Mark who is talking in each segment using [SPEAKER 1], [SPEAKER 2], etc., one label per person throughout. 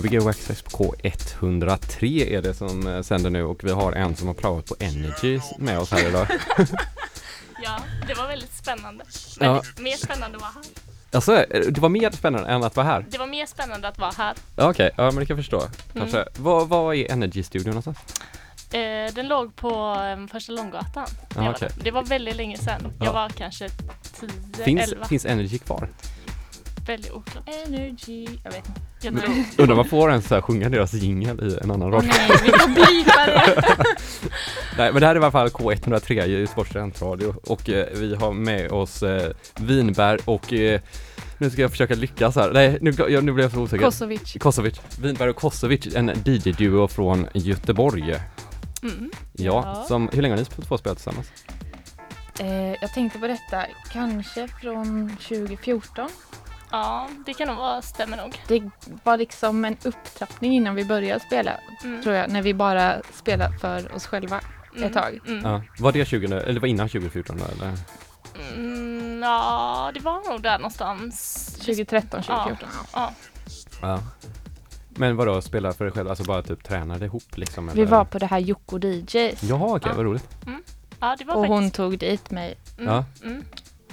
[SPEAKER 1] Gbg på K103 är det som eh, sänder nu och vi har en som har pratat på Energy med oss här idag.
[SPEAKER 2] Ja, det var väldigt spännande.
[SPEAKER 1] Ja.
[SPEAKER 2] Men mer spännande att vara här.
[SPEAKER 1] Alltså, eh, det var mer spännande än att vara här?
[SPEAKER 2] Det var mer spännande att vara här.
[SPEAKER 1] Ja, Okej, ja men det kan jag förstå. Kanske. Vad, vad är Energy-studion någonstans?
[SPEAKER 2] Eh, den låg på eh, Första Långgatan.
[SPEAKER 1] Ja,
[SPEAKER 2] Det var
[SPEAKER 1] okej.
[SPEAKER 2] det. var väldigt länge sedan.
[SPEAKER 1] Ja.
[SPEAKER 2] Jag var kanske 10,
[SPEAKER 1] Finns,
[SPEAKER 2] 11.
[SPEAKER 1] finns Energy kvar?
[SPEAKER 2] Väldigt oklart.
[SPEAKER 3] Energy, jag vet inte.
[SPEAKER 1] Undrar man får en så här sjunga deras jingel i en annan radio?
[SPEAKER 3] nej, vi får blipa det.
[SPEAKER 1] Nej men det här är i alla fall K103 i Göteborgs studentradio och eh, vi har med oss eh, Vinberg och eh, nu ska jag försöka lyckas här. Nej nu, jag, nu blir jag så osäker.
[SPEAKER 3] Kosovic.
[SPEAKER 1] Kosovic. Vinberg och Kosovic, en DJ-duo från Göteborg.
[SPEAKER 2] Mm.
[SPEAKER 1] Ja,
[SPEAKER 3] Ja.
[SPEAKER 1] Som, hur länge har ni två spelat tillsammans?
[SPEAKER 3] Eh, jag tänkte på detta, kanske från 2014.
[SPEAKER 2] Ja, det kan nog vara, stämmer nog.
[SPEAKER 3] Det var liksom en upptrappning innan vi började spela,
[SPEAKER 2] Mm.
[SPEAKER 3] tror jag, när vi bara spelade för oss själva.
[SPEAKER 2] Mm.
[SPEAKER 3] ett tag.
[SPEAKER 2] Mm.
[SPEAKER 1] Ja. Var det 20, eller var innan 2014 då, eller?
[SPEAKER 2] Mm, ja, det var nog där någonstans.
[SPEAKER 3] 2013, 2014.
[SPEAKER 2] Ja.
[SPEAKER 1] Ja. Men vadå, spela för dig själv, alltså bara typ tränade ihop liksom?
[SPEAKER 3] Vi
[SPEAKER 1] eller?
[SPEAKER 3] var på det här Jocko DJs
[SPEAKER 1] Jaha okej,
[SPEAKER 2] Ja.
[SPEAKER 1] vad roligt.
[SPEAKER 2] ja, det var
[SPEAKER 3] och hon
[SPEAKER 2] faktiskt.
[SPEAKER 3] tog dit mig.
[SPEAKER 2] Mm,
[SPEAKER 1] Ja.
[SPEAKER 2] mm.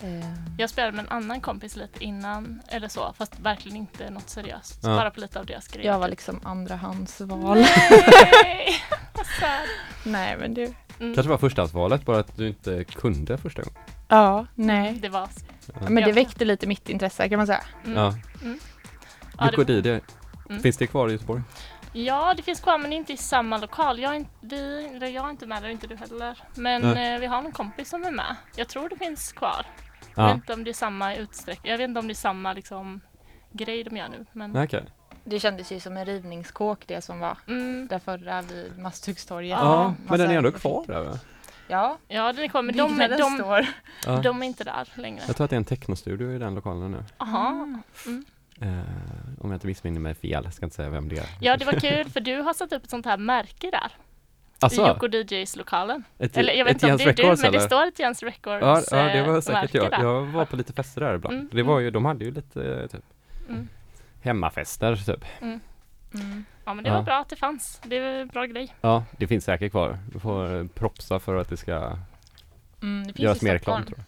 [SPEAKER 3] Eh,
[SPEAKER 2] Jag spelade med en annan kompis lite innan, eller så, fast verkligen inte något seriöst.
[SPEAKER 1] Ja.
[SPEAKER 2] Bara på lite av deras grejer.
[SPEAKER 3] jag var liksom andrahandsval.
[SPEAKER 2] Nej.
[SPEAKER 3] Nej men du.
[SPEAKER 2] Mm.
[SPEAKER 1] Kanske var förstahandsvalet, bara att du inte kunde första gången.
[SPEAKER 3] Ja, nej.
[SPEAKER 2] Det var...
[SPEAKER 3] Men det
[SPEAKER 2] Ja.
[SPEAKER 3] väckte lite mitt intresse kan man säga.
[SPEAKER 2] Mm.
[SPEAKER 1] Ja.
[SPEAKER 2] Mm. Ja,
[SPEAKER 1] Didi,
[SPEAKER 2] Mm.
[SPEAKER 1] finns det kvar i Göteborg?
[SPEAKER 2] ja, det finns kvar men inte i samma lokal. Jag är inte, vi, eller jag är inte med där, inte du heller. Men eh, vi har en kompis som är med. Jag tror det finns kvar. Jag vet
[SPEAKER 1] Ja,
[SPEAKER 2] inte om det är samma utsträckning. Jag vet inte om det är samma liksom, grej de gör nu. Men,
[SPEAKER 1] okej.
[SPEAKER 3] Det kändes ju som en rivningskåk det som var
[SPEAKER 2] mm,
[SPEAKER 3] där förra vid Masthuggstorget.
[SPEAKER 2] Ja,
[SPEAKER 1] Ja, men den är ändå kvar där va?
[SPEAKER 3] Ja,
[SPEAKER 2] ja, den är kvar. Men de, de,
[SPEAKER 3] står.
[SPEAKER 1] Ja.
[SPEAKER 2] de är inte där längre.
[SPEAKER 1] Jag tror att det är en technostudio i den lokalen nu.
[SPEAKER 2] Aha.
[SPEAKER 1] Eh, om jag inte missminner mig fel, jag ska inte säga vem det är.
[SPEAKER 2] Ja, det var kul för du har satt upp ett sånt här märke där. I
[SPEAKER 1] Alltså,
[SPEAKER 2] Jocko DJs-lokalen.
[SPEAKER 1] ett,
[SPEAKER 2] Eller jag vet inte om det är du,
[SPEAKER 1] Records,
[SPEAKER 2] men det
[SPEAKER 1] eller?
[SPEAKER 2] står ett Jens Records
[SPEAKER 1] Ja, ja, det var
[SPEAKER 2] eh,
[SPEAKER 1] säkert jag.
[SPEAKER 2] där.
[SPEAKER 1] Jag var på lite fester där ibland.
[SPEAKER 2] Mm,
[SPEAKER 1] Det var ju, de hade ju lite eh, typ
[SPEAKER 2] Mm.
[SPEAKER 1] hemmafester typ.
[SPEAKER 3] Mm.
[SPEAKER 2] Ja, men det
[SPEAKER 1] Ja.
[SPEAKER 2] var bra att det fanns. Det var en bra grej.
[SPEAKER 1] Ja, det finns säkert kvar. Du får eh, propsa för att det ska
[SPEAKER 3] Mm, det finns
[SPEAKER 1] göras mer reklam tror jag.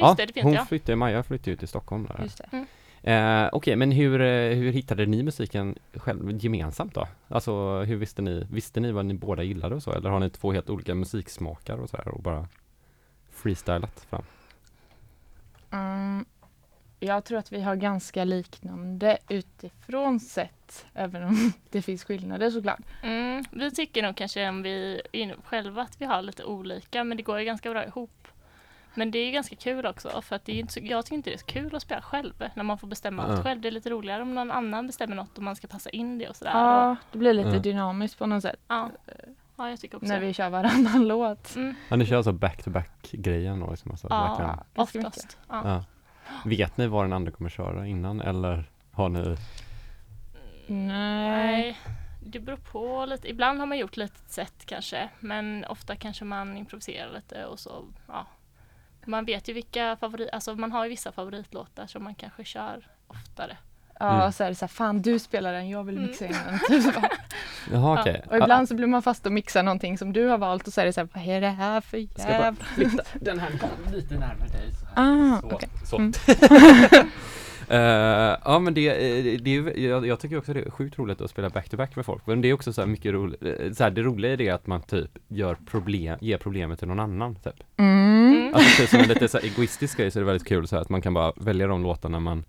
[SPEAKER 2] Ja, just det, det finns
[SPEAKER 1] hon
[SPEAKER 2] ja.
[SPEAKER 1] flyttade, Maja flyttade ju till Stockholm där.
[SPEAKER 3] Just det.
[SPEAKER 1] Eh, Okej, men hur, eh, hur hittade ni musiken själv gemensamt då? Alltså hur visste ni, visste ni vad ni båda gillade och så? Eller har ni två helt olika musiksmakar och så här och bara freestylat fram?
[SPEAKER 3] Mm, jag tror att vi har ganska liknande utifrån sett, även om det finns skillnader såklart.
[SPEAKER 2] Mm, vi tycker nog kanske om vi själva att vi har lite olika, men det går ju ganska bra ihop. Men det är ju ganska kul också, för att det är inte så, jag tycker inte det är så kul att spela själv när man får bestämma allt själv. Det är lite roligare om någon annan bestämmer något och man ska passa in det och sådär.
[SPEAKER 3] Ja, det blir lite dynamiskt på något sätt
[SPEAKER 2] ja. ja, jag tycker också
[SPEAKER 3] när vi kör varannan låt.
[SPEAKER 2] Mm,
[SPEAKER 1] Ja, ni kör alltså back-to-back grejen då liksom? Alltså,
[SPEAKER 2] ja,
[SPEAKER 1] verkligen.
[SPEAKER 2] oftast. Ja.
[SPEAKER 1] Ja. Vet ni vad den andra kommer köra innan eller har ni?
[SPEAKER 3] Nej.
[SPEAKER 2] Nej, det beror på lite. Ibland har man gjort lite sätt kanske, men ofta kanske man improviserar lite och så, ja. Man vet ju vilka favorit, alltså man har ju vissa favoritlåtar som man kanske kör oftare.
[SPEAKER 3] Ja,
[SPEAKER 1] Mm.
[SPEAKER 3] så är det så här, fan du spelar den, jag vill
[SPEAKER 2] Mm.
[SPEAKER 3] mixa in den. Typ så.
[SPEAKER 1] Jaha
[SPEAKER 2] Ja,
[SPEAKER 1] okej.
[SPEAKER 3] Och ibland så blir man fast och mixar någonting som du har valt och så är det så här, vad är det här för jävla...
[SPEAKER 1] den här lite närmare dig. Så.
[SPEAKER 3] Ah,
[SPEAKER 1] Så.
[SPEAKER 3] okej.
[SPEAKER 1] så.
[SPEAKER 3] Mm.
[SPEAKER 1] Eh, ja men det, eh, det är jag, jag tycker också det är sjukt roligt att spela back-to-back med folk. Men det är också så här mycket roligt, så här, det roliga är det att man typ gör problem, ger problemet till någon annan typ.
[SPEAKER 3] Mm.
[SPEAKER 2] Mm.
[SPEAKER 1] Alltså som en lite så här egoistisk grej så är det väldigt kul så här att man kan bara välja de låtarna man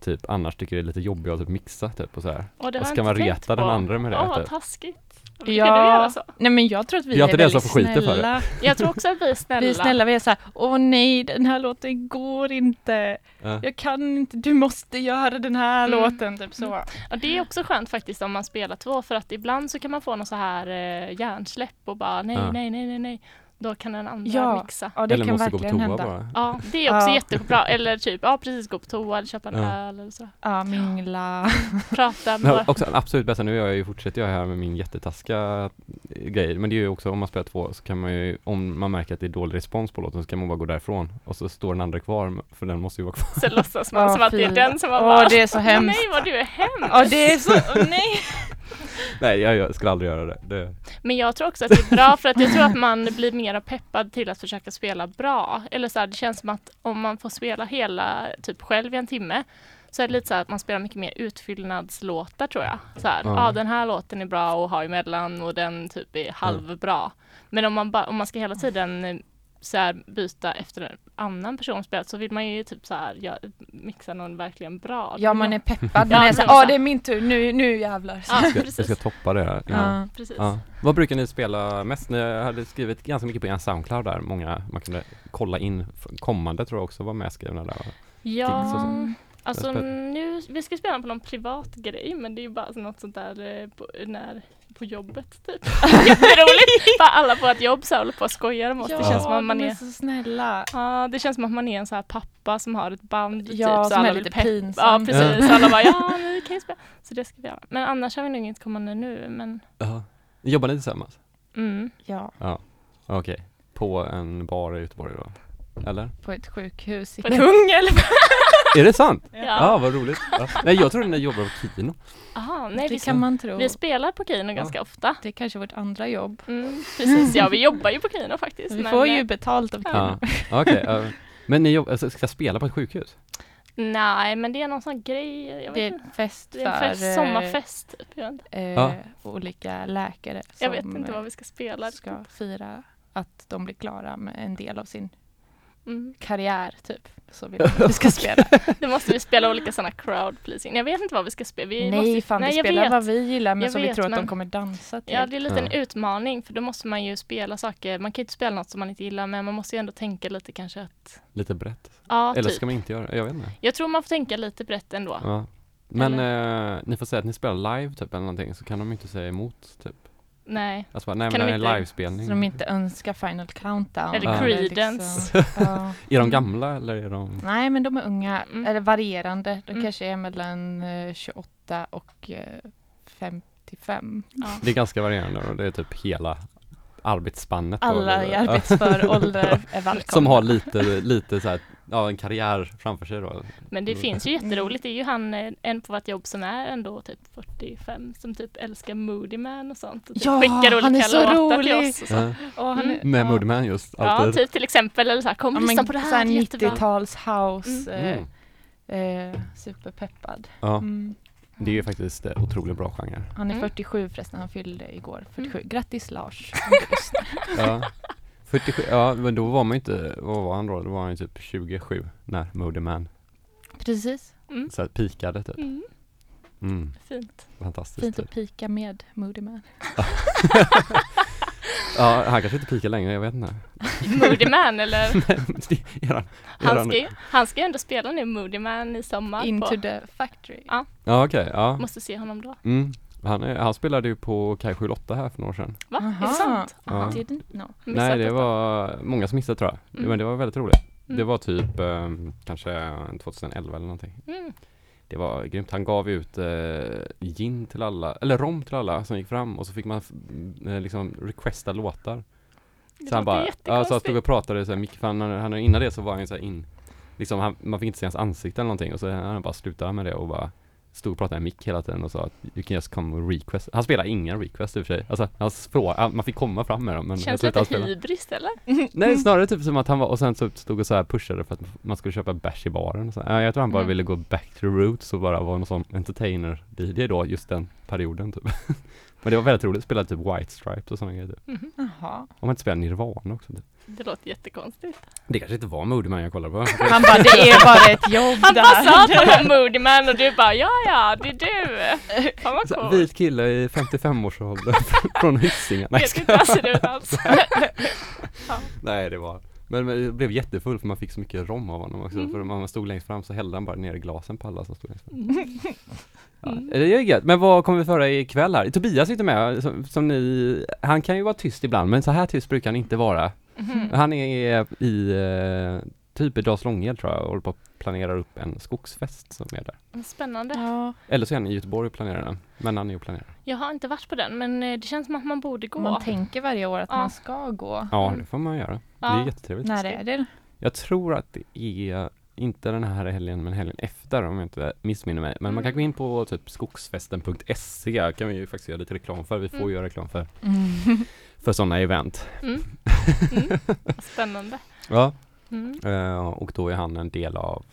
[SPEAKER 1] typ annars tycker är lite jobbiga att typ mixa typ och så här.
[SPEAKER 2] Och det
[SPEAKER 1] Och ska
[SPEAKER 2] jag
[SPEAKER 1] man reta den
[SPEAKER 2] på.
[SPEAKER 1] andra med det,
[SPEAKER 2] Åh, vad
[SPEAKER 1] typ?
[SPEAKER 2] taskigt. Brukar du
[SPEAKER 3] Ja,
[SPEAKER 2] göra så?
[SPEAKER 3] nej men jag tror att vi
[SPEAKER 1] Det är
[SPEAKER 3] är
[SPEAKER 1] den
[SPEAKER 3] väldigt
[SPEAKER 1] skiten för det.
[SPEAKER 3] snälla.
[SPEAKER 2] Jag tror också att vi är snälla.
[SPEAKER 3] Vi är snälla, vi är såhär, åh nej den här låten går inte.
[SPEAKER 1] Ja.
[SPEAKER 3] Jag kan inte, du måste göra den här
[SPEAKER 2] Mm.
[SPEAKER 3] låten. Typ så.
[SPEAKER 2] Ja, det är också skönt faktiskt om man spelar två för att ibland så kan man få någon så här eh, hjärnsläpp och bara nej,
[SPEAKER 1] Ja.
[SPEAKER 2] nej, nej, nej, nej. Då kan den andra
[SPEAKER 3] Ja.
[SPEAKER 2] mixa.
[SPEAKER 3] Ja, det
[SPEAKER 1] Eller
[SPEAKER 3] kan
[SPEAKER 1] måste gå på
[SPEAKER 3] verkligen
[SPEAKER 1] toa
[SPEAKER 3] hända.
[SPEAKER 1] bara.
[SPEAKER 2] Ja, det är också
[SPEAKER 3] Ja.
[SPEAKER 2] jättebra. Eller typ, ja precis, gå på toa eller köpa en
[SPEAKER 1] Ja.
[SPEAKER 2] öl eller så.
[SPEAKER 3] Ja, mingla.
[SPEAKER 2] Prata med
[SPEAKER 1] också absolut bästa, nu är jag ju, fortsätter jag här med min jättetaskiga grejer, men det är ju också om man spelar två så kan man ju, om man märker att det är dålig respons på låten så kan man bara gå därifrån och så står den andra kvar, för den måste ju vara kvar.
[SPEAKER 2] Så låtsas man
[SPEAKER 3] Ja,
[SPEAKER 2] som att det är den som har
[SPEAKER 3] Åh,
[SPEAKER 2] bara
[SPEAKER 3] det är så hemskt.
[SPEAKER 2] Nej vad du är hemsk!
[SPEAKER 3] Ja, det är så, åh, nej.
[SPEAKER 1] Nej, jag, jag skulle aldrig göra det. det
[SPEAKER 2] Men jag tror också att det är bra för att jag tror att man blir mer peppad till att försöka spela bra. Eller så här, det känns som att om man får spela hela, typ själv i en timme, så är det lite så att man spelar mycket mer utfyllnadslåtar tror jag. Så här, ja
[SPEAKER 1] Ja.
[SPEAKER 2] den här låten är bra att ha emellan och den typ är halvbra. Men om man, ba, om man ska hela tiden så här, byta efter en annan person spelat så vill man ju typ så här ja, mixa någon verkligen bra.
[SPEAKER 3] Ja, man är peppad.
[SPEAKER 2] Ja,
[SPEAKER 3] Man är så, ja
[SPEAKER 2] så.
[SPEAKER 3] det är min tur, nu, nu jävlar.
[SPEAKER 2] Ja,
[SPEAKER 1] jag, ska, jag ska toppa det här. Ja.
[SPEAKER 3] Ja.
[SPEAKER 2] precis.
[SPEAKER 1] Ja. Vad brukar ni spela mest? Ni hade skrivit ganska mycket på en Soundcloud där, många man kunde kolla in, kommande tror jag också var medskrivna där.
[SPEAKER 2] Ja,
[SPEAKER 1] Tips och så.
[SPEAKER 2] Alltså nu, vi ska spela på någon privat grej men det är ju bara något sånt där eh, på, när, på jobbet typ. Jätteroligt! Bara alla på ett jobb så här håller på och skojar om oss. det känns som att man är,
[SPEAKER 3] är så snälla.
[SPEAKER 2] ja, det känns som att man är en så här pappa som har ett band
[SPEAKER 3] Ja,
[SPEAKER 2] typ, så
[SPEAKER 3] som är lite
[SPEAKER 2] pepp- Ja
[SPEAKER 3] pinsam.
[SPEAKER 2] precis, så alla bara ja men vi kan ju spela. Så det ska vi göra. Men annars har vi nog inget kommande nu men
[SPEAKER 1] Ja. Jobbar ni tillsammans?
[SPEAKER 2] mm.
[SPEAKER 3] Ja,
[SPEAKER 1] Okej. På en bar i Göteborg då? Eller?
[SPEAKER 3] på ett sjukhus i Kungälv.
[SPEAKER 1] Är det sant?
[SPEAKER 2] Ja.
[SPEAKER 1] Ja, vad roligt. Ja. Nej, jag trodde ni jobbade på Kino.
[SPEAKER 2] Aha, nej, vi,
[SPEAKER 3] Det kan man tro.
[SPEAKER 2] vi spelar på Kino ganska ofta.
[SPEAKER 3] Det är kanske vårt andra jobb.
[SPEAKER 2] Mm, precis, ja vi jobbar ju på Kino faktiskt.
[SPEAKER 3] Vi
[SPEAKER 2] men,
[SPEAKER 3] får
[SPEAKER 2] eh,
[SPEAKER 3] ju betalt av
[SPEAKER 1] Ja,
[SPEAKER 3] Kino.
[SPEAKER 1] ja. Men ni jobb, alltså, ska spela på ett sjukhus?
[SPEAKER 2] Nej, men det är någon sån grej. Jag vet
[SPEAKER 3] Det är
[SPEAKER 2] inte.
[SPEAKER 3] en fest
[SPEAKER 2] Det är en
[SPEAKER 3] för
[SPEAKER 2] fest,
[SPEAKER 3] eh,
[SPEAKER 2] sommarfest. Typ.
[SPEAKER 3] Eh,
[SPEAKER 1] Ja.
[SPEAKER 3] olika läkare som
[SPEAKER 2] jag vet inte vad
[SPEAKER 3] eh,
[SPEAKER 2] vi ska spela.
[SPEAKER 3] ska fira att de blir klara med en del av sin
[SPEAKER 2] Mm.
[SPEAKER 3] karriär typ. Så vill att vi ska spela.
[SPEAKER 2] Då måste vi spela olika sådana crowd pleasing. Jag vet inte vad vi ska spela. Vi
[SPEAKER 3] Nej
[SPEAKER 2] måste,
[SPEAKER 3] fan,
[SPEAKER 2] nej,
[SPEAKER 3] vi
[SPEAKER 2] jag
[SPEAKER 3] spelar
[SPEAKER 2] vet.
[SPEAKER 3] vad vi gillar men
[SPEAKER 2] Jag
[SPEAKER 3] som vi
[SPEAKER 2] vet,
[SPEAKER 3] tror att
[SPEAKER 2] men-
[SPEAKER 3] de kommer dansa till.
[SPEAKER 2] Ja, det är lite en
[SPEAKER 1] Ja.
[SPEAKER 2] utmaning för då måste man ju spela saker. Man kan ju inte spela något som man inte gillar men man måste ju ändå tänka lite kanske att
[SPEAKER 1] Lite brett?
[SPEAKER 2] Ja,
[SPEAKER 1] Eller
[SPEAKER 2] typ.
[SPEAKER 1] ska man inte göra? Jag vet inte.
[SPEAKER 2] Jag tror man får tänka lite brett ändå.
[SPEAKER 1] Ja. Men eh, ni får säga att ni spelar live typ eller någonting så kan de inte säga emot typ.
[SPEAKER 2] Nej.
[SPEAKER 1] Alltså bara, nej men det
[SPEAKER 2] de
[SPEAKER 1] är en
[SPEAKER 2] inte-
[SPEAKER 1] livespelning.
[SPEAKER 3] Så de inte önskar Final Countdown.
[SPEAKER 2] Eller. Creedence.
[SPEAKER 3] Liksom, ja.
[SPEAKER 1] Är de gamla eller är de?
[SPEAKER 3] Nej men de är unga,
[SPEAKER 2] Mm.
[SPEAKER 3] eller varierande. De
[SPEAKER 2] Mm.
[SPEAKER 3] kanske är mellan eh, 28 och eh, 55.
[SPEAKER 2] Ja.
[SPEAKER 1] Det är ganska varierande och det är typ hela arbetsspannet. då,
[SPEAKER 3] Alla i
[SPEAKER 1] eller?
[SPEAKER 3] arbetsför ålder är välkomna.
[SPEAKER 1] Som har lite, lite så här, ja en karriär framför sig då.
[SPEAKER 2] Men det
[SPEAKER 1] Mm.
[SPEAKER 2] finns ju jätteroligt. Det är ju han, eh, en på vårt jobb som är ändå typ 45 som typ älskar Moody Man och sånt. Och typ
[SPEAKER 3] Ja,
[SPEAKER 2] skickar olika
[SPEAKER 3] han är så
[SPEAKER 2] låtar till
[SPEAKER 3] rolig.
[SPEAKER 2] oss. Och så.
[SPEAKER 1] Ja.
[SPEAKER 3] Åh, han är,
[SPEAKER 1] Med
[SPEAKER 3] ja.
[SPEAKER 1] Moodman just,
[SPEAKER 2] Ja,
[SPEAKER 1] alltid.
[SPEAKER 2] typ till exempel. Eller så här, kom
[SPEAKER 3] Ja,
[SPEAKER 2] lyssna på det här, det är jättebra.
[SPEAKER 3] 90-tals house.
[SPEAKER 1] Mm.
[SPEAKER 3] Eh, eh, superpeppad.
[SPEAKER 1] Ja,
[SPEAKER 3] Mm.
[SPEAKER 1] det är ju faktiskt eh, otroligt bra genre.
[SPEAKER 3] Han är
[SPEAKER 2] Mm.
[SPEAKER 3] 47 förresten, han fyllde igår. 47. Grattis Lars.
[SPEAKER 1] Ja. 47, ja men då var man ju inte, vad var han då? Då var han ju typ 27 när Moodman
[SPEAKER 3] Precis,
[SPEAKER 2] Mm.
[SPEAKER 1] så här pikade typ.
[SPEAKER 2] Mm,
[SPEAKER 1] Mm,
[SPEAKER 2] fint.
[SPEAKER 1] fantastiskt.
[SPEAKER 3] fint
[SPEAKER 1] Typ.
[SPEAKER 3] att pika med Moody Man.
[SPEAKER 1] Ja, han kanske inte pikar längre, jag vet inte.
[SPEAKER 2] Moody Man eller?
[SPEAKER 1] Är han-
[SPEAKER 2] Han
[SPEAKER 1] han-
[SPEAKER 2] ska, ju, han ska ju ändå spela nu Moody Man i sommar.
[SPEAKER 3] Into
[SPEAKER 2] på,
[SPEAKER 3] the factory.
[SPEAKER 2] Ja.
[SPEAKER 1] Ja okej, ja.
[SPEAKER 2] måste se honom då.
[SPEAKER 1] Mm. Han, är, han spelade ju på Kaj 78 här för några år sedan.
[SPEAKER 2] Va? Är
[SPEAKER 3] Aha.
[SPEAKER 2] det sant?
[SPEAKER 1] Ja.
[SPEAKER 2] Aha.
[SPEAKER 3] Didn't know.
[SPEAKER 1] Nej det var många som missade tror jag.
[SPEAKER 2] Mm.
[SPEAKER 1] Men det var väldigt roligt. Det
[SPEAKER 2] Mm.
[SPEAKER 1] var typ eh, kanske 2011 eller någonting.
[SPEAKER 2] Mm.
[SPEAKER 1] Det var grymt. Han gav ut eh, gin till alla, eller rom till alla som gick fram och så fick man eh, liksom requesta låtar.
[SPEAKER 2] Det
[SPEAKER 1] Så han bara, ja, så han stod och pratade så här, mycket, för han, han, innan det så var han ju så här in, liksom han, man fick inte se hans ansikte eller någonting och så han bara slutade med det och bara stod och pratade med mick hela tiden och sa att you can just come request. Han spelade ingen request i och för sig. Alltså hans fråga, man fick komma fram med dem men
[SPEAKER 2] Känns lite hybris eller?
[SPEAKER 1] Nej snarare typ som att han var, och sen så stod och så här pushade för att man skulle köpa bärs i baren och så. Ja, Jag tror han bara
[SPEAKER 2] Mm.
[SPEAKER 1] ville gå back to the roots och bara vara någon sån entertainer DJ då, just den perioden typ. Men det var väldigt roligt, spela typ White Stripes och sådana grejer typ.
[SPEAKER 2] Mhm.
[SPEAKER 3] Jaha.
[SPEAKER 1] Om man inte spelar Nirvana också typ.
[SPEAKER 2] Det låter jättekonstigt.
[SPEAKER 1] Det kanske inte var Moody Man jag kollade på.
[SPEAKER 3] Han bara, det är bara ett jobb
[SPEAKER 2] Han bara sa att
[SPEAKER 3] där.
[SPEAKER 2] han var Moody Man och du bara ja ja, det är du. Fan vad
[SPEAKER 1] Så, här,
[SPEAKER 2] coolt.
[SPEAKER 1] vit kille i 55-årsåldern från Hisingen. Nej,
[SPEAKER 2] Vet
[SPEAKER 1] ska-
[SPEAKER 2] inte hur han ser ut alls.
[SPEAKER 1] Nej det var men, men jag blev jättefull för man fick så mycket rom av honom också.
[SPEAKER 2] Mm.
[SPEAKER 1] För man stod längst fram så hällde han bara ner glasen på alla som stod längst fram.
[SPEAKER 2] Mm.
[SPEAKER 1] Ja,
[SPEAKER 2] Mm.
[SPEAKER 1] det är gött. Men vad kommer vi föra ikväll här? Tobias sitter med, som, som ni, han kan ju vara tyst ibland men så här tyst brukar han inte vara.
[SPEAKER 2] Mhm.
[SPEAKER 1] Han är i eh, typ i Dalslånged tror jag och håller på att planera upp en skogsfest som är där.
[SPEAKER 2] Spännande.
[SPEAKER 3] Ja,
[SPEAKER 1] Eller så är han i Göteborg och planerar den. Men han är och planerar.
[SPEAKER 2] Jag har inte varit på den men eh, det känns som att man borde gå.
[SPEAKER 3] man tänker varje år att
[SPEAKER 2] Ja.
[SPEAKER 3] man ska gå.
[SPEAKER 1] Ja,
[SPEAKER 2] Mm.
[SPEAKER 1] det får man göra. Det
[SPEAKER 2] Ja.
[SPEAKER 1] är jättetrevligt.
[SPEAKER 3] När är det?
[SPEAKER 1] Jag tror att det är inte den här helgen men helgen efter om jag inte missminner mig. Men man kan
[SPEAKER 2] Mm.
[SPEAKER 1] gå in på typ skogsfesten.se kan vi ju faktiskt göra lite reklam för. Vi får
[SPEAKER 2] Mm.
[SPEAKER 1] göra reklam för,
[SPEAKER 3] Mm.
[SPEAKER 1] för sådana event.
[SPEAKER 2] Mm. Mm. Spännande.
[SPEAKER 1] Ja.
[SPEAKER 2] Mm.
[SPEAKER 1] Eh, och då är han en del av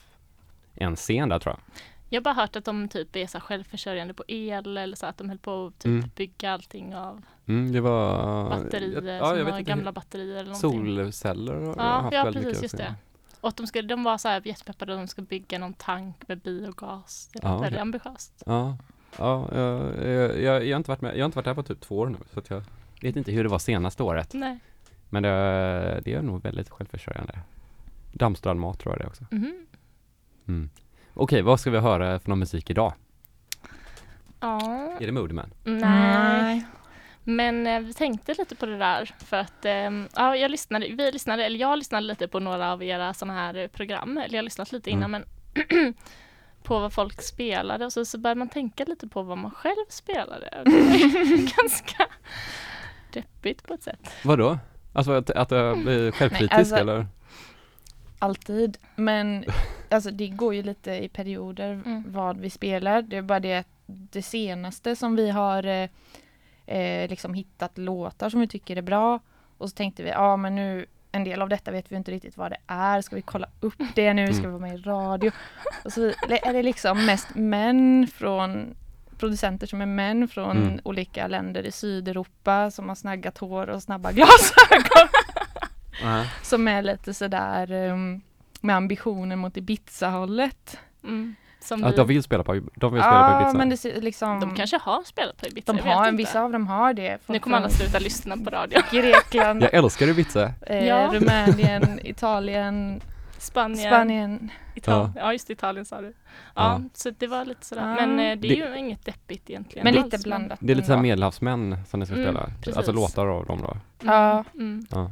[SPEAKER 1] en scen där tror jag.
[SPEAKER 2] Jag har bara hört att de typ är så självförsörjande på el eller så att de höll på att typ
[SPEAKER 1] Mm.
[SPEAKER 2] bygga allting av
[SPEAKER 1] Mm, det var
[SPEAKER 2] batterier
[SPEAKER 1] jag, ja, jag
[SPEAKER 2] gamla batterier eller någonting.
[SPEAKER 1] Solceller har
[SPEAKER 2] Ja,
[SPEAKER 1] haft
[SPEAKER 2] ja
[SPEAKER 1] väldigt
[SPEAKER 2] precis,
[SPEAKER 1] mycket
[SPEAKER 2] just det. Och att de, ska, de var så här jättepeppade och de ska bygga någon tank med biogas. Det är
[SPEAKER 1] Ja,
[SPEAKER 2] väldigt
[SPEAKER 1] okej.
[SPEAKER 2] ambitiöst.
[SPEAKER 1] Ja, ja jag, jag, jag, jag har inte varit med, jag har inte varit där på typ två år nu så att jag vet inte hur det var senaste året.
[SPEAKER 2] Nej.
[SPEAKER 1] Men det, det är nog väldigt självförsörjande. Dammstrandmat tror jag det också.
[SPEAKER 2] Mhm.
[SPEAKER 1] Mm. Okej, vad ska vi höra för någon musik idag?
[SPEAKER 2] Ja,
[SPEAKER 1] Är det Moodman?
[SPEAKER 2] nej. Men eh, vi tänkte lite på det där för att eh, ja, jag lyssnade, vi lyssnade, eller jag lyssnade lite på några av era sådana här eh, program, eller jag har lyssnat lite innan men på vad folk spelade och så, så började man tänka lite på vad man själv spelade. Och det var ganska deppigt på ett sätt.
[SPEAKER 1] Vadå? Alltså att, att jag blir självkritisk
[SPEAKER 3] Nej, alltså-
[SPEAKER 1] eller?
[SPEAKER 3] Alltid. Men alltså det går ju lite i perioder
[SPEAKER 2] Mm.
[SPEAKER 3] vad vi spelar. Det är bara det att det senaste som vi har eh, liksom hittat låtar som vi tycker är bra. Och så tänkte vi, ja men nu en del av detta vet vi inte riktigt vad det är. Ska vi kolla upp det nu? Ska vi vara med i radio? Och så är det liksom mest män från producenter som är män från
[SPEAKER 1] Mm.
[SPEAKER 3] olika länder i Sydeuropa som har snaggat hår och snabba glasögon. Som är lite sådär um, med ambitioner mot Ibiza-hållet.
[SPEAKER 2] Mm. Som vi,
[SPEAKER 1] de vill spela på, de vill spela på
[SPEAKER 3] Ja,
[SPEAKER 1] Ibiza?
[SPEAKER 3] men det liksom...
[SPEAKER 2] de kanske har spelat på Ibiza,
[SPEAKER 3] de
[SPEAKER 2] jag vet
[SPEAKER 3] har,
[SPEAKER 2] inte.
[SPEAKER 3] vissa av dem har det.
[SPEAKER 2] Nu kommer alla sluta lyssna på radio.
[SPEAKER 3] Grekland,
[SPEAKER 1] Jag älskar Ibiza!
[SPEAKER 3] eh,
[SPEAKER 2] Ja.
[SPEAKER 3] Rumänien, Italien,
[SPEAKER 2] Spanien,
[SPEAKER 3] Spanien.
[SPEAKER 2] Italien. Ja. just det, Italien sa du. Ja,
[SPEAKER 1] Ja.
[SPEAKER 2] så det var lite sådär.
[SPEAKER 3] Ja.
[SPEAKER 2] Men eh, det är
[SPEAKER 1] Det-
[SPEAKER 2] ju inget deppigt egentligen.
[SPEAKER 3] Men
[SPEAKER 2] alls,
[SPEAKER 3] lite blandat.
[SPEAKER 1] Det är lite såhär medelhavsmän som ni ska
[SPEAKER 2] Mm,
[SPEAKER 1] spela,
[SPEAKER 2] precis.
[SPEAKER 1] alltså låtar av dem då?
[SPEAKER 3] Ja.
[SPEAKER 2] Mm.
[SPEAKER 1] Ja.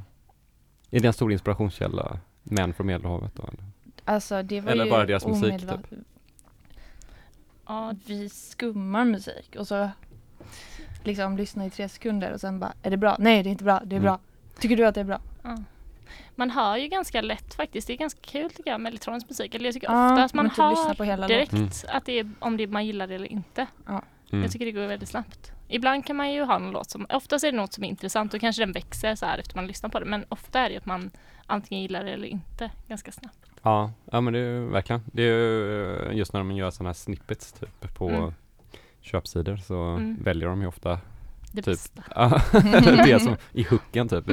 [SPEAKER 1] Är det en stor inspirationskälla, män från medelhavet då? Eller?
[SPEAKER 3] Alltså det var
[SPEAKER 1] Eller
[SPEAKER 3] ju
[SPEAKER 1] bara deras musik, typ.
[SPEAKER 2] Ja,
[SPEAKER 3] Vi skummar musik och så liksom lyssnar i tre sekunder och sen bara, är det bra? Nej det är inte bra, det är
[SPEAKER 1] Mm.
[SPEAKER 3] bra. Tycker du att det är bra?
[SPEAKER 2] ja. Man hör ju ganska lätt faktiskt. Det är ganska kul tycker jag med elektronisk musik. Eller jag tycker
[SPEAKER 3] Ja,
[SPEAKER 2] ofta att man
[SPEAKER 3] typ
[SPEAKER 2] hör
[SPEAKER 3] på hela
[SPEAKER 2] direkt
[SPEAKER 1] Mm.
[SPEAKER 2] att det är om det man gillar det eller inte.
[SPEAKER 1] Mm.
[SPEAKER 2] Jag tycker det går väldigt snabbt. Ibland kan man ju ha någon låt som, oftast är det något som är intressant och kanske den växer så här efter man lyssnar på det. Men ofta är det att man antingen gillar det eller inte ganska snabbt.
[SPEAKER 1] Ja, ja men det är verkligen. Det är ju eh, just när de gör sådana här snippets typ på
[SPEAKER 2] Mm.
[SPEAKER 1] köpsidor så
[SPEAKER 2] Mm.
[SPEAKER 1] väljer de ju ofta
[SPEAKER 2] Det
[SPEAKER 1] Typ.
[SPEAKER 2] bästa.
[SPEAKER 1] det som i hooken typ.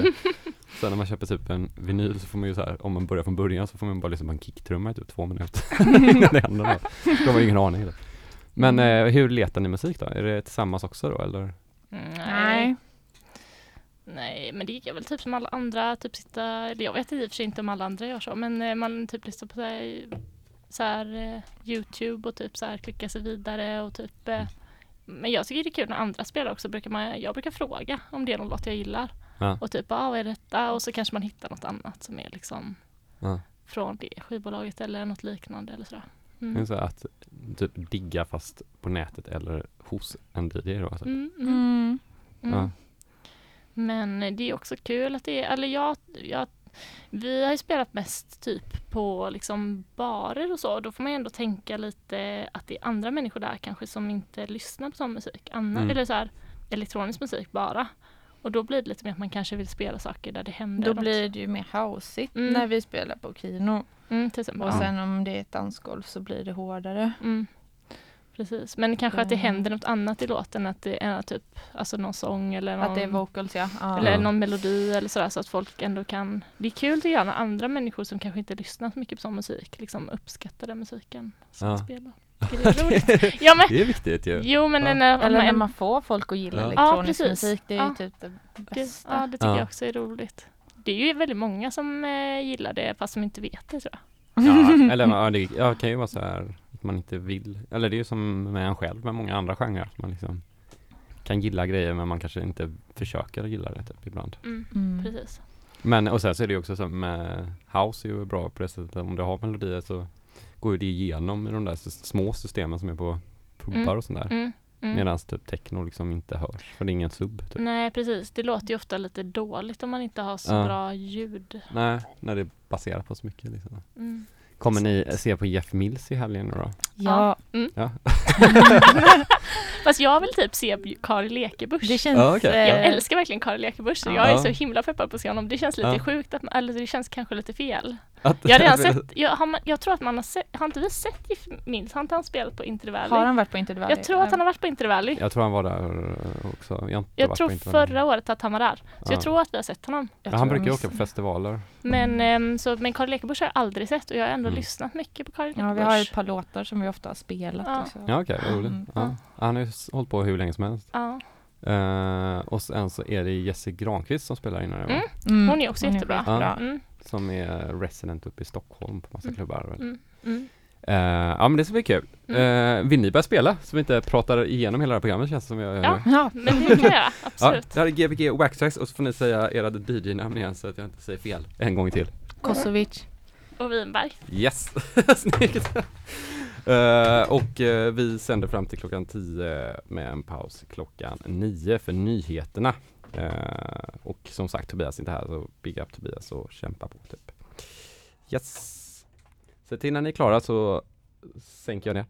[SPEAKER 1] Sen när man köper typ en vinyl så får man ju så här, om man börjar från början så får man bara lyssna på en kicktrumma i typ två minuter innan det händer något. Då har man ingen aning. Då. Men
[SPEAKER 2] Mm.
[SPEAKER 1] eh, hur letar ni musik då? Är det tillsammans också då eller?
[SPEAKER 3] Nej.
[SPEAKER 2] Nej, men det gick väl typ som alla andra, typ sitta, eller jag vet i och för sig inte om alla andra gör så, men eh, man typ lyssnar på så här, så här eh, Youtube och typ så här klicka sig vidare och typ eh, men jag tycker det är kul när andra spelar också, brukar man, jag brukar fråga om det är någon låt jag gillar.
[SPEAKER 1] Ja.
[SPEAKER 2] Och typ, ah, vad är detta? Och så kanske man hittar något annat som är liksom
[SPEAKER 1] Ja.
[SPEAKER 2] från det skivbolaget eller något liknande eller sådär.
[SPEAKER 1] Det är
[SPEAKER 2] Mm.
[SPEAKER 1] så att typ digga fast på nätet eller hos en DJ då? Alltså.
[SPEAKER 2] Mm, mm.
[SPEAKER 3] Mm.
[SPEAKER 2] Mm.
[SPEAKER 1] Ja.
[SPEAKER 2] Men det är också kul att det är, eller jag, jag vi har ju spelat mest typ på liksom barer och så. Då får man ju ändå tänka lite att det är andra människor där kanske som inte lyssnar på sån musik. Anna,
[SPEAKER 1] Mm.
[SPEAKER 2] Eller så här elektronisk musik bara. Och då blir det lite mer att man kanske vill spela saker där det händer
[SPEAKER 3] Då blir det ju mer houseigt
[SPEAKER 2] Mm.
[SPEAKER 3] när vi spelar på Kino.
[SPEAKER 2] Mm, till exempel.
[SPEAKER 3] Och sen om det är ett dansgolv så blir det hårdare.
[SPEAKER 2] Mm. Precis, men kanske att det
[SPEAKER 3] Mm.
[SPEAKER 2] händer något annat i låten, att det är typ alltså någon sång eller någon
[SPEAKER 3] Att det är vocals ja. ja.
[SPEAKER 2] Eller någon melodi eller sådär så att folk ändå kan Det är kul tycker jag när andra människor som kanske inte lyssnar så mycket på sån musik liksom uppskattar den musiken som
[SPEAKER 1] Ja.
[SPEAKER 2] spelar. Det är roligt. ja, men,
[SPEAKER 1] Det är viktigt ju.
[SPEAKER 2] jo men
[SPEAKER 1] Ja.
[SPEAKER 2] när,
[SPEAKER 3] Eller när man får folk att gilla
[SPEAKER 1] Ja.
[SPEAKER 3] elektronisk
[SPEAKER 2] Ja,
[SPEAKER 3] musik. Det är
[SPEAKER 2] Ja.
[SPEAKER 3] ju typ det bästa.
[SPEAKER 2] ja, det tycker
[SPEAKER 1] Ja.
[SPEAKER 2] jag också är roligt. Det är ju väldigt många som eh, gillar det fast som inte vet det tror jag.
[SPEAKER 1] Ja, eller ja, det ja, kan ju vara så här att man inte vill, eller det är ju som med en själv med många andra genrer, att man liksom kan gilla grejer men man kanske inte försöker gilla det typ ibland.
[SPEAKER 2] Mm.
[SPEAKER 3] Mm.
[SPEAKER 2] Precis.
[SPEAKER 1] Men och sen så är det ju också som med House är ju bra på det sättet om du har melodier så går ju det igenom i de där små systemen som är på pubbar
[SPEAKER 2] Mm.
[SPEAKER 1] och sånt där.
[SPEAKER 2] Mm. Mm.
[SPEAKER 1] Medan typ techno liksom inte hörs för det är ingen sub. Typ.
[SPEAKER 2] Nej precis, det låter ju ofta lite dåligt om man inte har så
[SPEAKER 1] Ja.
[SPEAKER 2] bra ljud.
[SPEAKER 1] Nej, när det är baserat på så mycket liksom.
[SPEAKER 2] Mm.
[SPEAKER 1] Kommer ni se på Jeff Mills i helgen då?
[SPEAKER 3] Ja,
[SPEAKER 1] Ja.
[SPEAKER 2] Fast jag vill typ se Kari Lekebusch.
[SPEAKER 3] det känns...
[SPEAKER 1] Ja, okej.
[SPEAKER 3] eh,
[SPEAKER 2] Jag älskar verkligen Kari Lekebusch så
[SPEAKER 3] Ja.
[SPEAKER 2] jag är så himla peppad på att se honom. Det känns lite
[SPEAKER 1] Ja.
[SPEAKER 2] sjukt, att, eller det känns kanske lite fel.
[SPEAKER 1] Att,
[SPEAKER 2] Jag har redan sett, jag, har, jag tror att man har sett, har inte vi sett Jeff Mills? Har inte han spelat på Inter Valley?
[SPEAKER 3] Har han varit på Inter Valley?
[SPEAKER 2] Jag tror att han har varit på Inter Valley.
[SPEAKER 1] Jag tror han var där eh, också. Jag,
[SPEAKER 2] Jag tror förra året att han var där. Så
[SPEAKER 1] Ja.
[SPEAKER 2] jag tror att vi har sett honom.
[SPEAKER 3] Jag
[SPEAKER 1] Ja, han brukar ju åka på festivaler.
[SPEAKER 2] Men, ehm, så, men Kari Lekebusch har jag aldrig sett och jag har ändå
[SPEAKER 1] Mm.
[SPEAKER 2] lyssnat mycket på Kari Lekebusch.
[SPEAKER 3] Ja, vi har ett par låtar som vi ofta har spelat
[SPEAKER 2] Ja.
[SPEAKER 3] också.
[SPEAKER 1] Ja okej, vad roligt.
[SPEAKER 3] Mm.
[SPEAKER 1] Ja. Han har ju hållit på hur länge som helst.
[SPEAKER 2] Ja.
[SPEAKER 1] Eh, och sen så är det Jesse Granqvist som spelar in va?
[SPEAKER 2] Mm.
[SPEAKER 3] Mm.
[SPEAKER 2] Hon är också jättebra.
[SPEAKER 3] skitbra.
[SPEAKER 2] Mm,
[SPEAKER 1] Som är resident uppe i Stockholm på massa
[SPEAKER 2] Mm.
[SPEAKER 1] klubbar.
[SPEAKER 2] mm, mm.
[SPEAKER 1] Eh, ja men det ska bli kul.
[SPEAKER 2] Mm.
[SPEAKER 1] Uh, vill ni börja spela? Så vi inte pratar igenom hela det här programmet känns det som jag gör
[SPEAKER 2] Ja.
[SPEAKER 3] Ja,
[SPEAKER 2] Men det kan jag göra,
[SPEAKER 1] Ja,
[SPEAKER 2] absolut.
[SPEAKER 1] det här är Gbg Waxtrax och så får ni säga era DJ-namn igen så att jag inte säger fel en gång till.
[SPEAKER 3] Kosovic.
[SPEAKER 2] Och Winberg.
[SPEAKER 1] Yes! Snyggt! Eh, och eh, vi sänder fram till klockan 10 med en paus klockan 9 för nyheterna. Eh, och som sagt Tobias är inte här så big up Tobias och kämpa på typ. Yes! Så till när ni är klara så sänker jag ner.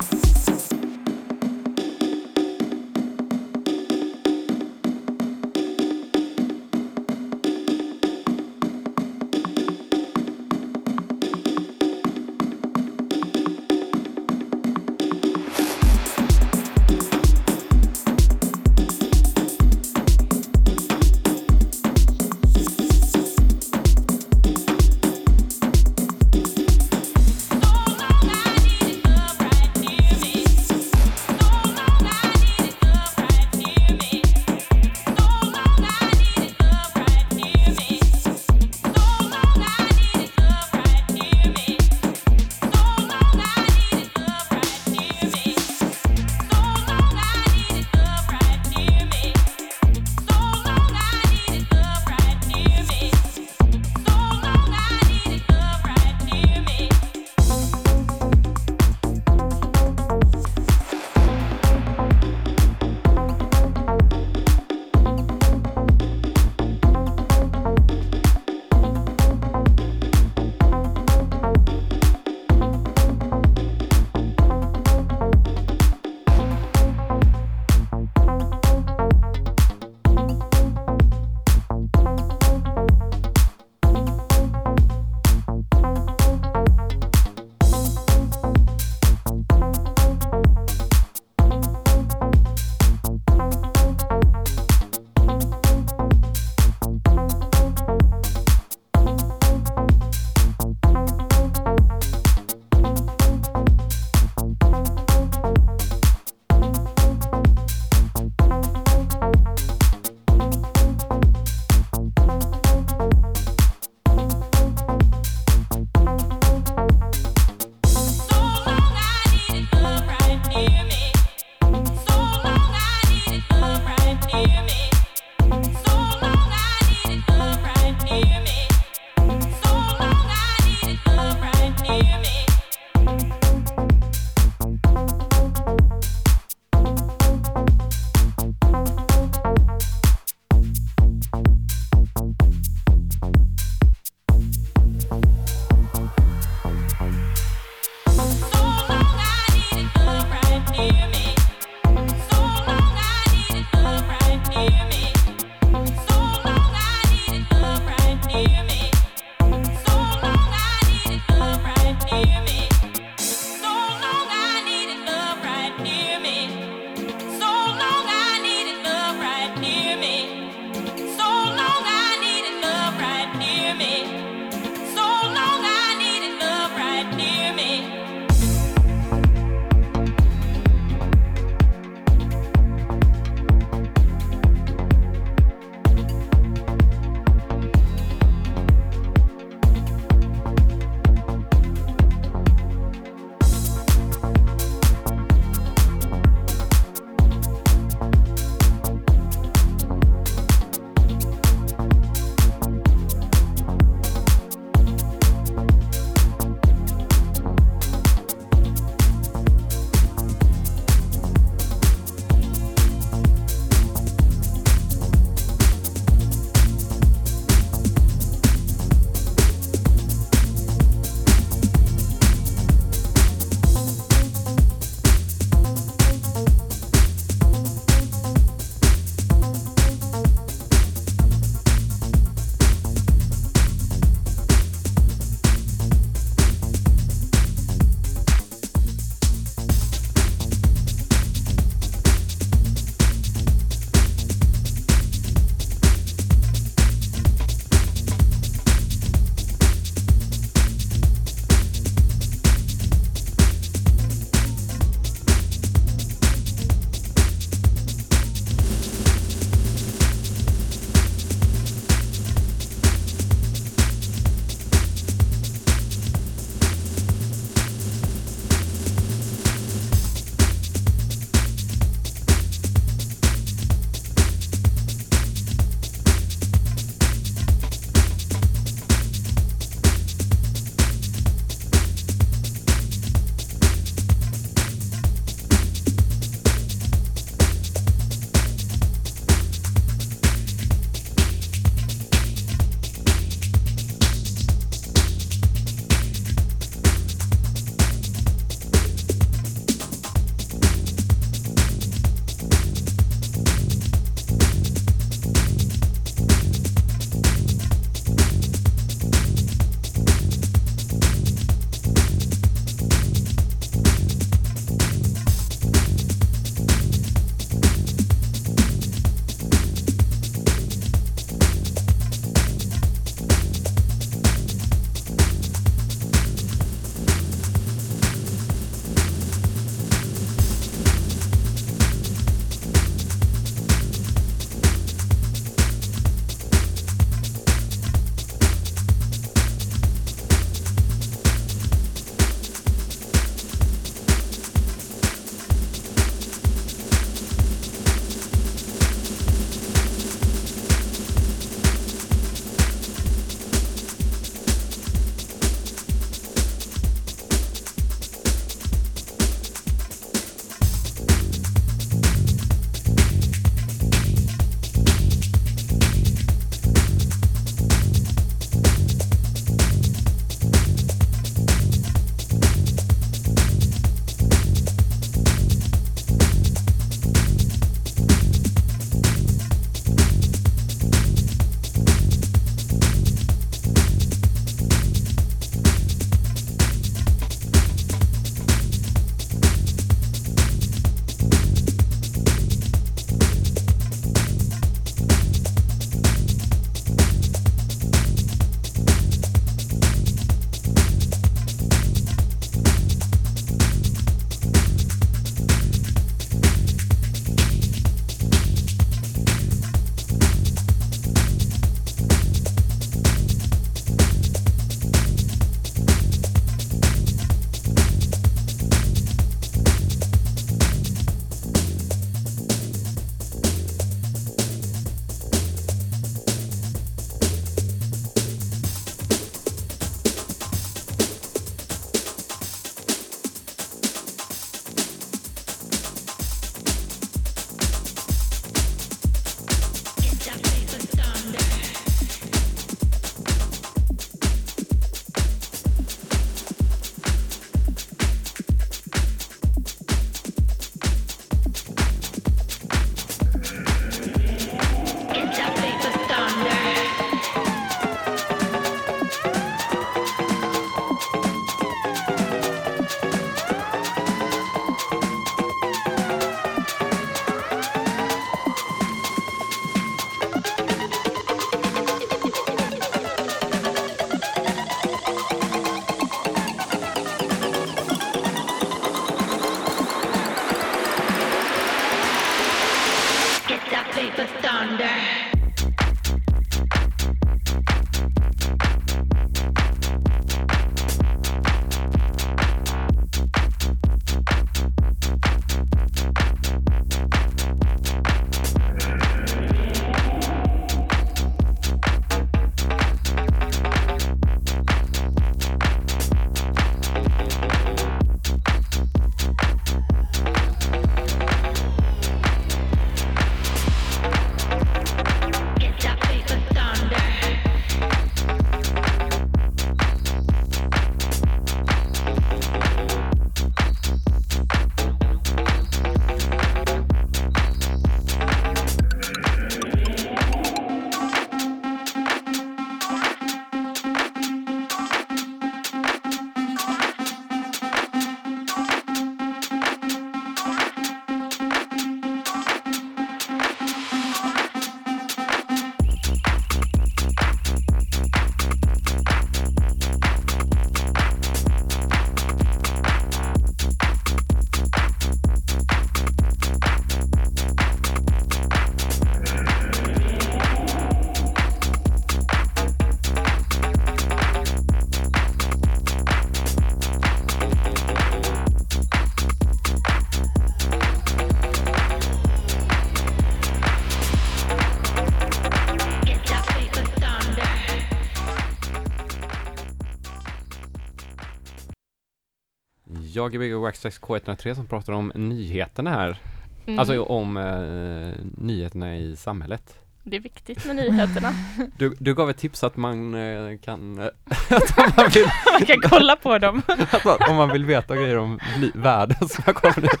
[SPEAKER 1] Jag är Gbg Waxtrax K103 som pratar om nyheterna här.
[SPEAKER 2] Mm.
[SPEAKER 1] Alltså om eh, nyheterna i samhället.
[SPEAKER 2] Det är viktigt med nyheterna.
[SPEAKER 1] Du, du gav ett tips att man eh, kan, eh, att om, man vill,
[SPEAKER 3] Man kan kolla på dem.
[SPEAKER 1] att man, om man vill veta grejer om li- världen man kommer dit.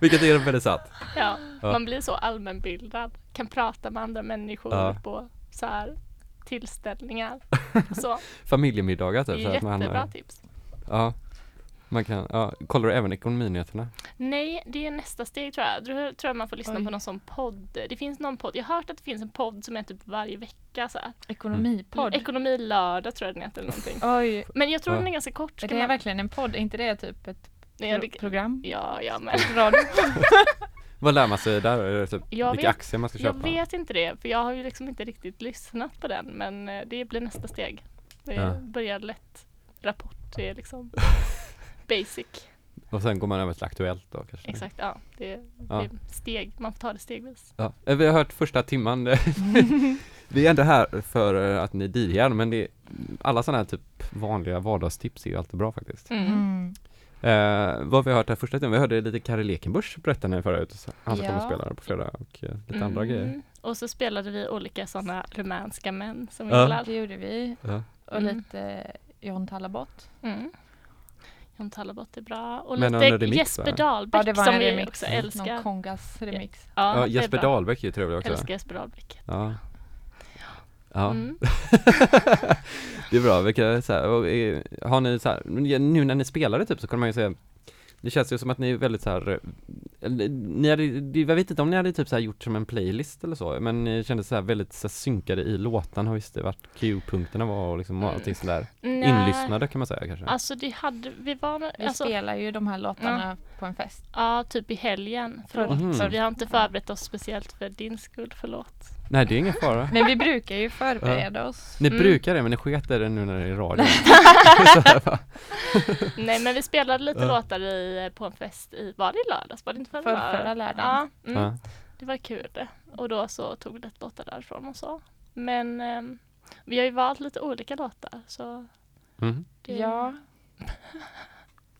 [SPEAKER 1] Vilket är väldigt sant.
[SPEAKER 2] Ja,
[SPEAKER 1] Ja.
[SPEAKER 2] man blir så allmänbildad. Kan prata med andra människor
[SPEAKER 1] Ja.
[SPEAKER 2] på så här tillställningar. Så,
[SPEAKER 1] Familjemiddagar typ. man,
[SPEAKER 2] jättebra
[SPEAKER 1] eh,
[SPEAKER 2] tips.
[SPEAKER 1] ja, man kan, ja, kollar du även ekonominyheterna?
[SPEAKER 2] Nej, det är nästa steg tror jag. Då tror jag man får lyssna
[SPEAKER 3] Oj.
[SPEAKER 2] på någon sån podd. Det finns någon podd. Jag har hört att det finns en podd som är typ varje vecka så här.
[SPEAKER 3] Ekonomipodd.
[SPEAKER 2] Ekonomilördag tror jag den heter eller någonting.
[SPEAKER 3] Oj,
[SPEAKER 2] Men jag tror
[SPEAKER 1] Ja.
[SPEAKER 2] den är ganska kort.
[SPEAKER 3] är
[SPEAKER 2] Ska
[SPEAKER 3] det
[SPEAKER 2] man...
[SPEAKER 3] verkligen en podd? Är inte det typ ett
[SPEAKER 2] Nej, jag,
[SPEAKER 3] pro- program?
[SPEAKER 2] ja, ja, men
[SPEAKER 3] Radio?
[SPEAKER 1] Vad lär man sig där? Är det typ
[SPEAKER 2] Jag
[SPEAKER 1] vilka
[SPEAKER 2] vet-
[SPEAKER 1] aktier man ska
[SPEAKER 2] jag
[SPEAKER 1] köpa?
[SPEAKER 2] vet inte det. För jag har ju liksom inte riktigt lyssnat på den. Men eh, det blir nästa steg. Det
[SPEAKER 1] Ja.
[SPEAKER 2] börjar lätt. Rapport, det är liksom basic.
[SPEAKER 1] Och sen går man över till Aktuellt då kanske?
[SPEAKER 2] Exakt, ja. Det, är-
[SPEAKER 1] Ja.
[SPEAKER 2] det är steg. Man får ta det stegvis.
[SPEAKER 1] Ja. Eh, Vi har hört första timman. vi är inte här för eh, att ni är dirigare men det alla sådana här typ vanliga vardagstips är ju alltid bra faktiskt.
[SPEAKER 2] Mm.
[SPEAKER 3] Mm.
[SPEAKER 1] Eh, vad vi har hört här första timmen, vi hörde lite Kari Lekenbusch berätta när förut. Han ska komma och
[SPEAKER 3] Ja.
[SPEAKER 1] spela på fredag och eh, lite andra grejer.
[SPEAKER 2] Mm. Och så spelade vi olika sådana rumänska män som vi
[SPEAKER 1] Ja.
[SPEAKER 2] gillar.
[SPEAKER 3] Det gjorde vi.
[SPEAKER 1] Ja.
[SPEAKER 3] Och
[SPEAKER 2] Mm.
[SPEAKER 3] lite John Talabot.
[SPEAKER 2] Mm. John Talabot är bra. Och
[SPEAKER 1] Men
[SPEAKER 2] lite
[SPEAKER 1] remix,
[SPEAKER 2] Jesper
[SPEAKER 1] va?
[SPEAKER 2] Dahlbäck
[SPEAKER 3] Ja, det var
[SPEAKER 2] som
[SPEAKER 3] en
[SPEAKER 2] vi
[SPEAKER 3] remix.
[SPEAKER 2] också
[SPEAKER 3] Någon
[SPEAKER 2] älskar.
[SPEAKER 3] Kongas remix.
[SPEAKER 2] Ja,
[SPEAKER 1] Ja,
[SPEAKER 2] det är
[SPEAKER 1] Jesper
[SPEAKER 2] bra.
[SPEAKER 1] Dahlbäck är ju trevlig också.
[SPEAKER 2] Älskar Jesper Dahlbäck.
[SPEAKER 1] Ja. Ja,
[SPEAKER 2] Mm.
[SPEAKER 1] det är bra. Vilka, så här, eh, har ni så här, nu när ni spelade typ så kan man ju säga Det känns ju som att ni är väldigt så här, ni hade, jag vet inte om ni hade typ så här gjort som en playlist eller så, men ni kändes så här väldigt så här synkade i låtarna, och visste vart Q-punkterna var och liksom
[SPEAKER 2] Mm.
[SPEAKER 1] allting sådär
[SPEAKER 2] Nej,
[SPEAKER 1] Inlyssnade kan man säga kanske?
[SPEAKER 2] Alltså det hade, vi var,
[SPEAKER 3] Vi
[SPEAKER 2] alltså,
[SPEAKER 3] spelar ju de här låtarna på en fest.
[SPEAKER 2] ja typ i helgen. Förlåt.
[SPEAKER 1] Mhm.
[SPEAKER 2] Så vi har inte förberett oss speciellt för din skull, förlåt.
[SPEAKER 1] Nej det är ingen fara
[SPEAKER 3] Men vi brukar ju förbereda oss.
[SPEAKER 1] Ni
[SPEAKER 2] Mm.
[SPEAKER 1] brukar det men ni sket i det nu när det är radio?
[SPEAKER 2] Nej men vi spelade lite
[SPEAKER 1] Ja.
[SPEAKER 2] låtar i, på en fest i, var det i lördags? Var det inte förra,
[SPEAKER 3] För, förra lördagen.
[SPEAKER 2] Ja, mm.
[SPEAKER 1] Ja.
[SPEAKER 2] det var kul. Och då så tog vi lite låtar därifrån och så. Men ehm, vi har ju valt lite olika låtar så
[SPEAKER 1] Mm.
[SPEAKER 2] det,
[SPEAKER 3] Ja,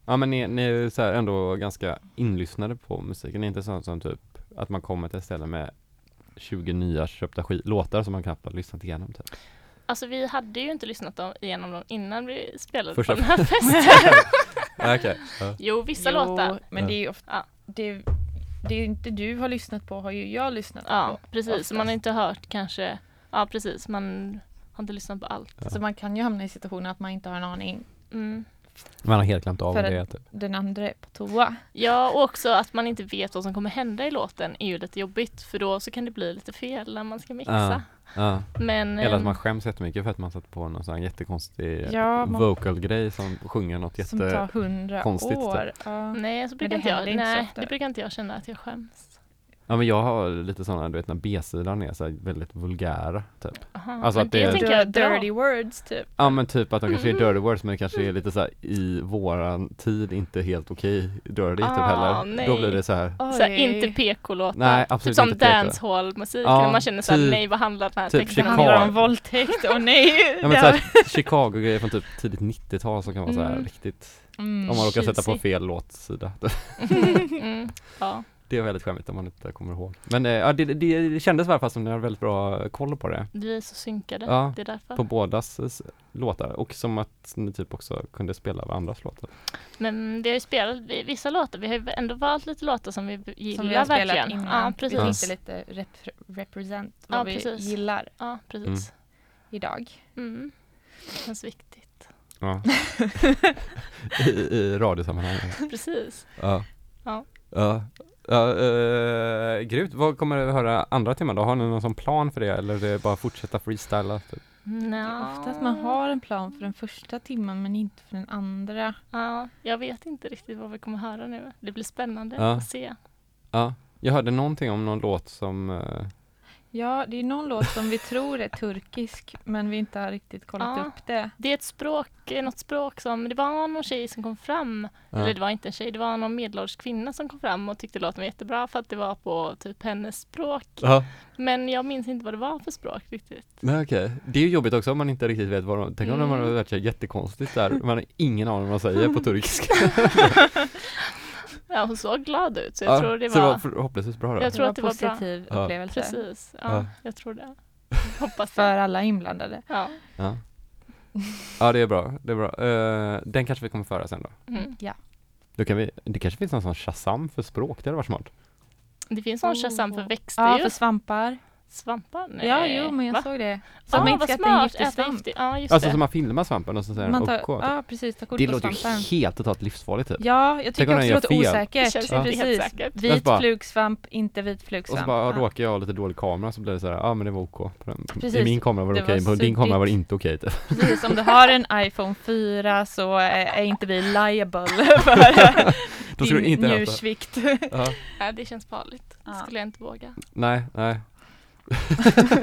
[SPEAKER 1] Ja men ni, ni är ju så här ändå ganska inlyssnade på musiken, det är inte sånt som typ att man kommer till ett ställe med 20 nya köpta låtar som man knappt har lyssnat igenom typ.
[SPEAKER 2] Alltså vi hade ju inte lyssnat dem, igenom dem innan vi spelade
[SPEAKER 1] Första-
[SPEAKER 2] på den här festen.
[SPEAKER 1] Ja, Okej. Ja.
[SPEAKER 2] jo, vissa
[SPEAKER 3] jo,
[SPEAKER 2] låtar.
[SPEAKER 3] men
[SPEAKER 1] Ja.
[SPEAKER 3] det är ju ofta,
[SPEAKER 2] Ja.
[SPEAKER 3] det, det är inte du har lyssnat på har ju jag lyssnat
[SPEAKER 2] Ja,
[SPEAKER 3] på.
[SPEAKER 2] precis.
[SPEAKER 3] oftast.
[SPEAKER 2] Man har inte hört kanske, ja precis, man har inte lyssnat på allt.
[SPEAKER 1] Ja.
[SPEAKER 3] Så man kan ju hamna i situationen att man inte har en aning.
[SPEAKER 2] Mm.
[SPEAKER 1] Man har helt glömt av
[SPEAKER 3] För
[SPEAKER 1] det
[SPEAKER 3] att-
[SPEAKER 1] typ.
[SPEAKER 3] Den andra är på toa.
[SPEAKER 2] Ja, och också att man inte vet vad som kommer hända i låten är ju lite jobbigt för då så kan det bli lite fel när man ska mixa.
[SPEAKER 1] Ja. Ja.
[SPEAKER 2] Men
[SPEAKER 1] Eller att
[SPEAKER 2] ehm,
[SPEAKER 1] man skäms jättemycket för att man satt på någon sån här jättekonstig
[SPEAKER 3] Ja,
[SPEAKER 1] vocal-grej som sjunger något
[SPEAKER 3] Som tar hundra
[SPEAKER 1] konstigt,
[SPEAKER 3] år.
[SPEAKER 1] typ.
[SPEAKER 3] Ja.
[SPEAKER 2] nej, så brukar
[SPEAKER 3] det
[SPEAKER 2] inte jag,
[SPEAKER 3] inte så
[SPEAKER 2] nej,
[SPEAKER 3] ofta.
[SPEAKER 2] det brukar inte jag känna att jag skäms.
[SPEAKER 1] Ja men jag har lite sådana, du vet när B-sidan är så här väldigt vulgära typ.
[SPEAKER 2] Aha.
[SPEAKER 1] Alltså att det är-
[SPEAKER 2] tänker jag.
[SPEAKER 3] Dirty words typ.
[SPEAKER 1] Ja men typ att de kanske är
[SPEAKER 2] Mm.
[SPEAKER 1] dirty words men det kanske är lite så här i våran tid inte helt okej dirty typ
[SPEAKER 2] Ah,
[SPEAKER 1] heller.
[SPEAKER 2] nej.
[SPEAKER 1] Då blir det så här.
[SPEAKER 2] Så här, inte PK-låtar.
[SPEAKER 1] Nej, absolut
[SPEAKER 2] typ som
[SPEAKER 1] inte PK.
[SPEAKER 2] dancehall-musik.
[SPEAKER 1] Ja,
[SPEAKER 2] man känner såhär,
[SPEAKER 1] typ-
[SPEAKER 2] nej vad handlar den här
[SPEAKER 1] typ
[SPEAKER 2] texten om?
[SPEAKER 1] Chicago.
[SPEAKER 3] handlar om våldtäkt, och nej!
[SPEAKER 1] Ja men så här, Chicago-grejer från typ tidigt 90-tal som kan vara så här
[SPEAKER 2] Mm.
[SPEAKER 1] riktigt
[SPEAKER 3] Mm.
[SPEAKER 1] Om man råkar sätta på fel låtsida.
[SPEAKER 2] mm, ja.
[SPEAKER 1] Det är väldigt skämmigt om man inte kommer ihåg. Men eh, ja, det, det, det kändes i alla fall som ni har väldigt bra koll på det.
[SPEAKER 2] Vi är så synkade,
[SPEAKER 1] Ja,
[SPEAKER 2] det är därför.
[SPEAKER 1] På bådas eh, låtar och som att ni typ också kunde spela andras låtar.
[SPEAKER 2] Men vi har ju spelat vi- vissa låtar, vi har ju ändå valt lite låtar som vi gillar
[SPEAKER 3] Som vi har spelat
[SPEAKER 2] verkligen.
[SPEAKER 3] innan.
[SPEAKER 2] Ja,
[SPEAKER 3] Vi
[SPEAKER 2] precis.
[SPEAKER 3] tänkte lite rep- represent vad
[SPEAKER 2] Ja,
[SPEAKER 3] vi
[SPEAKER 2] precis.
[SPEAKER 3] gillar
[SPEAKER 2] Ja, precis.
[SPEAKER 3] idag.
[SPEAKER 2] Mm. Det känns viktigt.
[SPEAKER 1] Ja. I, I radiosammanhang.
[SPEAKER 2] Precis.
[SPEAKER 1] Ja.
[SPEAKER 2] Ja.
[SPEAKER 1] Ja. Ja, uh, grymt. Vad kommer du höra andra timmen då? Har ni någon sån plan för det eller är det bara fortsätta freestyla? Typ?
[SPEAKER 2] Nja.
[SPEAKER 3] Ofta att man har en plan för den första timmen men inte för den andra.
[SPEAKER 2] Ja, jag vet inte riktigt vad vi kommer höra nu. Det blir spännande
[SPEAKER 1] Ja.
[SPEAKER 2] att se.
[SPEAKER 1] Ja. Jag hörde någonting om någon låt som eh,
[SPEAKER 3] Ja, det är någon låt som vi tror är turkisk men vi inte har riktigt kollat
[SPEAKER 2] Ja.
[SPEAKER 3] upp det.
[SPEAKER 2] Det är ett språk, något språk som, det var någon tjej som kom fram,
[SPEAKER 1] ja.
[SPEAKER 2] eller det var inte en tjej, det var någon medelålders kvinna som kom fram och tyckte låten var jättebra för att det var på typ hennes språk.
[SPEAKER 1] Ja,
[SPEAKER 2] Men jag minns inte vad det var för språk riktigt.
[SPEAKER 1] men okej. Det är ju jobbigt också om man inte riktigt vet vad de, tänk om
[SPEAKER 2] Mm.
[SPEAKER 1] man har lärt sig jättekonstigt där, man har ingen aning vad de säger på turkiska.
[SPEAKER 2] Ja, hon såg glad ut så jag
[SPEAKER 1] ja,
[SPEAKER 2] tror det
[SPEAKER 1] så
[SPEAKER 2] var,
[SPEAKER 1] det var förhoppningsvis bra då.
[SPEAKER 2] Jag tror
[SPEAKER 3] det
[SPEAKER 2] att det
[SPEAKER 3] var
[SPEAKER 2] var bra.
[SPEAKER 3] positiv
[SPEAKER 1] Ja.
[SPEAKER 3] upplevelse
[SPEAKER 2] precis. Ja,
[SPEAKER 1] Ja.
[SPEAKER 2] jag tror det. Hoppas
[SPEAKER 3] för
[SPEAKER 2] det.
[SPEAKER 3] alla inblandade.
[SPEAKER 2] Ja.
[SPEAKER 1] Ja. ja, det är bra. Det är bra. Eh, den kanske vi kommer föra sen då.
[SPEAKER 2] Mm.
[SPEAKER 3] Ja.
[SPEAKER 1] då kan vi, det kanske finns någon sån Shazam för språk, det hade varit smart.
[SPEAKER 2] Det finns någon Shazam för
[SPEAKER 3] Oh.
[SPEAKER 2] växter
[SPEAKER 3] Ja,
[SPEAKER 2] ju.
[SPEAKER 3] för svampar.
[SPEAKER 2] Svampar? Nej.
[SPEAKER 3] Ja, jo, men jag
[SPEAKER 2] Va?
[SPEAKER 3] såg det. Så att man inte ska äta en giftig svamp.
[SPEAKER 2] Ja, just
[SPEAKER 1] Alltså
[SPEAKER 2] det.
[SPEAKER 1] som man filmar svampen och så säger
[SPEAKER 3] Man tar,
[SPEAKER 1] OK.
[SPEAKER 3] ja, precis, ta kort
[SPEAKER 1] det
[SPEAKER 3] på
[SPEAKER 1] låter ju helt totalt livsfarligt typ.
[SPEAKER 3] Ja, jag tycker också det låter
[SPEAKER 1] fel.
[SPEAKER 3] osäkert.
[SPEAKER 2] Det känns
[SPEAKER 1] Ja.
[SPEAKER 2] inte helt säkert.
[SPEAKER 3] Vit
[SPEAKER 1] bara-
[SPEAKER 3] flugsvamp, inte vit
[SPEAKER 1] Och så
[SPEAKER 3] flugsvamp.
[SPEAKER 1] bara
[SPEAKER 3] Ja.
[SPEAKER 1] råkar jag ha lite dålig kamera så blir det så här, ja ah, men det var OK. På den. I
[SPEAKER 3] Precis.
[SPEAKER 1] min kamera var det
[SPEAKER 3] Det
[SPEAKER 1] okej,
[SPEAKER 3] var
[SPEAKER 1] på din kamera var det inte okej typ.
[SPEAKER 3] Precis, om du har en iPhone 4 så är, inte vi liable för din njursvikt.
[SPEAKER 1] Ja.
[SPEAKER 2] Ja, det känns farligt. Det skulle jag inte våga.
[SPEAKER 1] Nej, nej.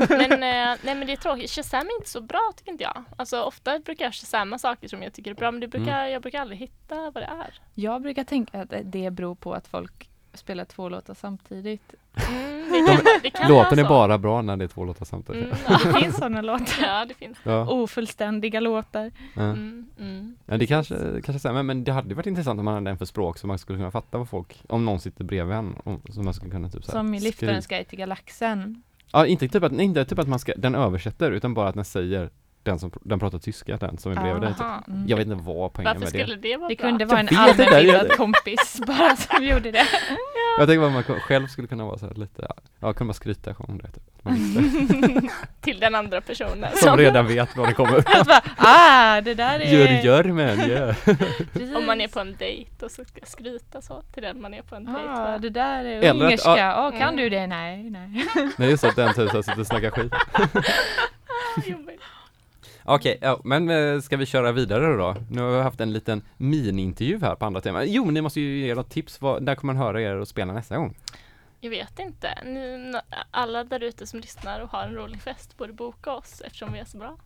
[SPEAKER 2] Men, eh, nej, men det är tråkigt. Shazam är inte så bra tycker inte jag. Alltså ofta brukar jag shazama saker som jag tycker är bra men det brukar,
[SPEAKER 1] Mm.
[SPEAKER 2] jag brukar aldrig hitta vad det är.
[SPEAKER 3] Jag brukar tänka att det beror på att folk spelar två låtar samtidigt.
[SPEAKER 2] Mm, det kan, det kan
[SPEAKER 1] Låten är
[SPEAKER 2] så.
[SPEAKER 1] bara bra när det är två låtar samtidigt.
[SPEAKER 2] Mm, ja.
[SPEAKER 3] Det finns sådana låtar.
[SPEAKER 2] ja, det finns.
[SPEAKER 1] Ja,
[SPEAKER 3] Ofullständiga låtar.
[SPEAKER 1] ja.
[SPEAKER 2] Mm, mm.
[SPEAKER 1] ja, det kanske, kanske stämmer, men, men det hade ju varit intressant om man hade en för språk så man skulle kunna fatta vad folk, om någon sitter bredvid en, och, så man skulle kunna typ så här
[SPEAKER 3] Som i Liftarens guide till galaxen.
[SPEAKER 1] Ja, inte typ att, inte typ att man ska, den översätter, utan bara att den säger den som, den pratar tyska, den som är bredvid dig. Typ.
[SPEAKER 3] Mm.
[SPEAKER 1] Jag vet inte vad poängen
[SPEAKER 2] Varför
[SPEAKER 1] med
[SPEAKER 2] skulle
[SPEAKER 1] det.
[SPEAKER 2] det vara
[SPEAKER 3] Det
[SPEAKER 2] bra?
[SPEAKER 3] kunde vara en allmänbildad kompis bara som gjorde det.
[SPEAKER 1] Jag tänker att man själv skulle kunna vara så här lite, ja, ja kunna bara skryta om det typ. Att Man.
[SPEAKER 2] Till den andra personen.
[SPEAKER 1] Som redan vet vad det kommer.
[SPEAKER 3] Att bara, ah, det där är...
[SPEAKER 1] Gör, gör men, gör.
[SPEAKER 2] Om man är på en dejt och så ska skryta så till den man är på en dejt
[SPEAKER 3] Ah, det där är
[SPEAKER 1] Eller att-
[SPEAKER 3] ungerska. Ah, kan
[SPEAKER 2] Mm.
[SPEAKER 3] du det? Nej, nej.
[SPEAKER 1] Nej just det, den typ sitter och snackar skit.
[SPEAKER 2] Jobbigt.
[SPEAKER 1] Okej, ja, men eh, ska vi köra vidare då? Nu har vi haft en liten mini-intervju här på andra teman. Jo, men ni måste ju ge något tips, vad, där kommer man höra er och spela nästa gång.
[SPEAKER 2] Jag vet inte. Ni, alla där ute som lyssnar och har en rolig fest borde boka oss eftersom vi är så bra.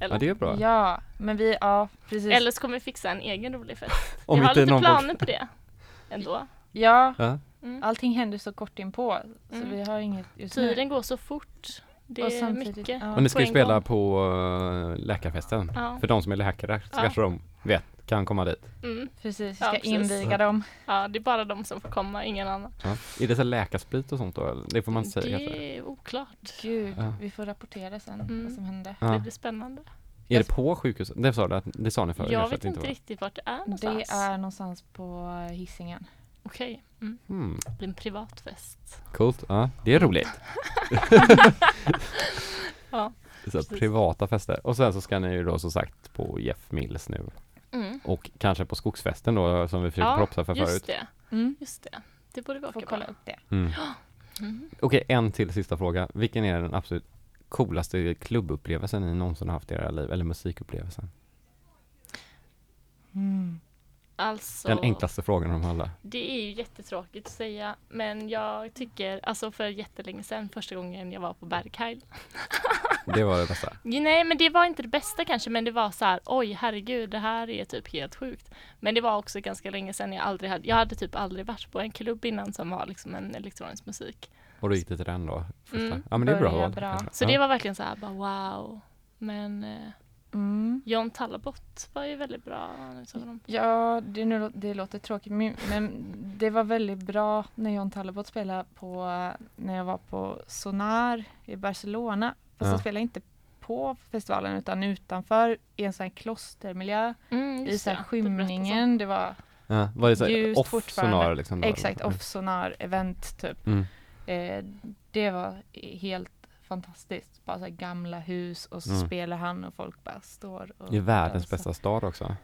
[SPEAKER 2] Eller?
[SPEAKER 1] Ja, det är bra.
[SPEAKER 3] Ja, men vi, ja, precis.
[SPEAKER 2] Eller så kommer vi fixa en egen rolig fest.
[SPEAKER 1] Om
[SPEAKER 2] jag har
[SPEAKER 1] inte
[SPEAKER 2] lite
[SPEAKER 1] någon
[SPEAKER 2] planer på det. Ändå.
[SPEAKER 3] Ja,
[SPEAKER 1] Ja.
[SPEAKER 2] Mm.
[SPEAKER 3] allting händer så kort inpå. Så
[SPEAKER 2] Mm.
[SPEAKER 3] vi har inget just nu.
[SPEAKER 2] Tiden går så fort. Det
[SPEAKER 3] Och
[SPEAKER 2] är mycket.
[SPEAKER 3] ja.
[SPEAKER 1] Och ni ska ju spela
[SPEAKER 2] gång.
[SPEAKER 1] på uh, läkarfesten.
[SPEAKER 2] Ja.
[SPEAKER 1] För de som är läkare så
[SPEAKER 2] Ja.
[SPEAKER 1] kanske de vet, kan komma dit.
[SPEAKER 2] Mm.
[SPEAKER 3] Precis, vi
[SPEAKER 2] Ja,
[SPEAKER 3] ska
[SPEAKER 2] precis.
[SPEAKER 3] inviga dem.
[SPEAKER 2] ja, det är bara de som får komma, ingen annan.
[SPEAKER 1] Ja. Är det så läkarsprit och sånt då? eller? Det får man säga
[SPEAKER 2] det är oklart.
[SPEAKER 3] Gud,
[SPEAKER 1] Ja.
[SPEAKER 3] vi får rapportera sen
[SPEAKER 2] Mm.
[SPEAKER 3] vad som hände.
[SPEAKER 1] Ja.
[SPEAKER 2] Det blir spännande.
[SPEAKER 1] Är det på sjukhuset? Det sa du, att- det sa ni förut
[SPEAKER 2] jag vet
[SPEAKER 1] det
[SPEAKER 2] inte
[SPEAKER 1] var.
[SPEAKER 2] riktigt vart det är
[SPEAKER 3] Det
[SPEAKER 2] någonstans.
[SPEAKER 3] är någonstans på Hisingen.
[SPEAKER 2] Okej. Mm.
[SPEAKER 1] Hmm,
[SPEAKER 2] Det blir en privat fest.
[SPEAKER 1] coolt, ja det är roligt.
[SPEAKER 2] Ja.
[SPEAKER 1] Så
[SPEAKER 2] Precis.
[SPEAKER 1] privata fester. Och sen så ska ni ju då som sagt på Jeff Mills nu.
[SPEAKER 2] Mm.
[SPEAKER 1] Och kanske på skogsfesten då som vi försökte
[SPEAKER 2] Ja,
[SPEAKER 1] propsa för
[SPEAKER 2] just
[SPEAKER 1] förut.
[SPEAKER 2] det.
[SPEAKER 3] Mm.
[SPEAKER 2] Just det. Det borde vi
[SPEAKER 3] Får
[SPEAKER 2] åka
[SPEAKER 3] kolla
[SPEAKER 2] på.
[SPEAKER 3] upp det.
[SPEAKER 1] Mm.
[SPEAKER 2] Mm.
[SPEAKER 1] Okej, en till sista fråga. Vilken är den absolut coolaste klubbupplevelsen ni någonsin haft i era liv? Eller musikupplevelsen?
[SPEAKER 3] Mm.
[SPEAKER 2] Alltså,
[SPEAKER 1] Den enklaste frågan av alla.
[SPEAKER 2] det är ju jättetråkigt att säga, men jag tycker, alltså för jättelänge sedan, första gången jag var på Berghain.
[SPEAKER 1] Det var det bästa.
[SPEAKER 2] Nej, men det var inte det bästa kanske, men det var så här, oj herregud, det här är typ helt sjukt. Men det var också ganska länge sedan jag aldrig hade, jag hade typ aldrig varit på en klubb innan som var liksom en elektronisk musik.
[SPEAKER 1] Och då gick det till den då? Första.
[SPEAKER 2] Mm.
[SPEAKER 1] Ja men det är bra
[SPEAKER 3] bra.
[SPEAKER 2] Så
[SPEAKER 1] ja.
[SPEAKER 2] det var verkligen så här, bara wow. Men eh,
[SPEAKER 3] Mm.
[SPEAKER 2] John Tallabot var ju väldigt bra.
[SPEAKER 3] Ja, det, nu, det låter tråkigt men, det var väldigt bra när John Tallabot spelade på, när jag var på Sonar i Barcelona. Fast
[SPEAKER 1] Ja.
[SPEAKER 3] jag spelade inte på festivalen utan utanför i en sån här klostermiljö
[SPEAKER 2] Mm,
[SPEAKER 3] i så här
[SPEAKER 2] så.
[SPEAKER 3] skymningen. Det var
[SPEAKER 1] Ja, var det så
[SPEAKER 3] Ljust
[SPEAKER 1] off
[SPEAKER 3] fortfarande.
[SPEAKER 1] sonar liksom?
[SPEAKER 3] exakt
[SPEAKER 1] eller?
[SPEAKER 3] off Sonar event typ.
[SPEAKER 1] Mm.
[SPEAKER 3] Eh, det var helt fantastiskt. Bara så här gamla hus och så
[SPEAKER 1] Mm.
[SPEAKER 3] spelar han och folk bara står och
[SPEAKER 1] Det är världens
[SPEAKER 3] dansar.
[SPEAKER 1] bästa stad också.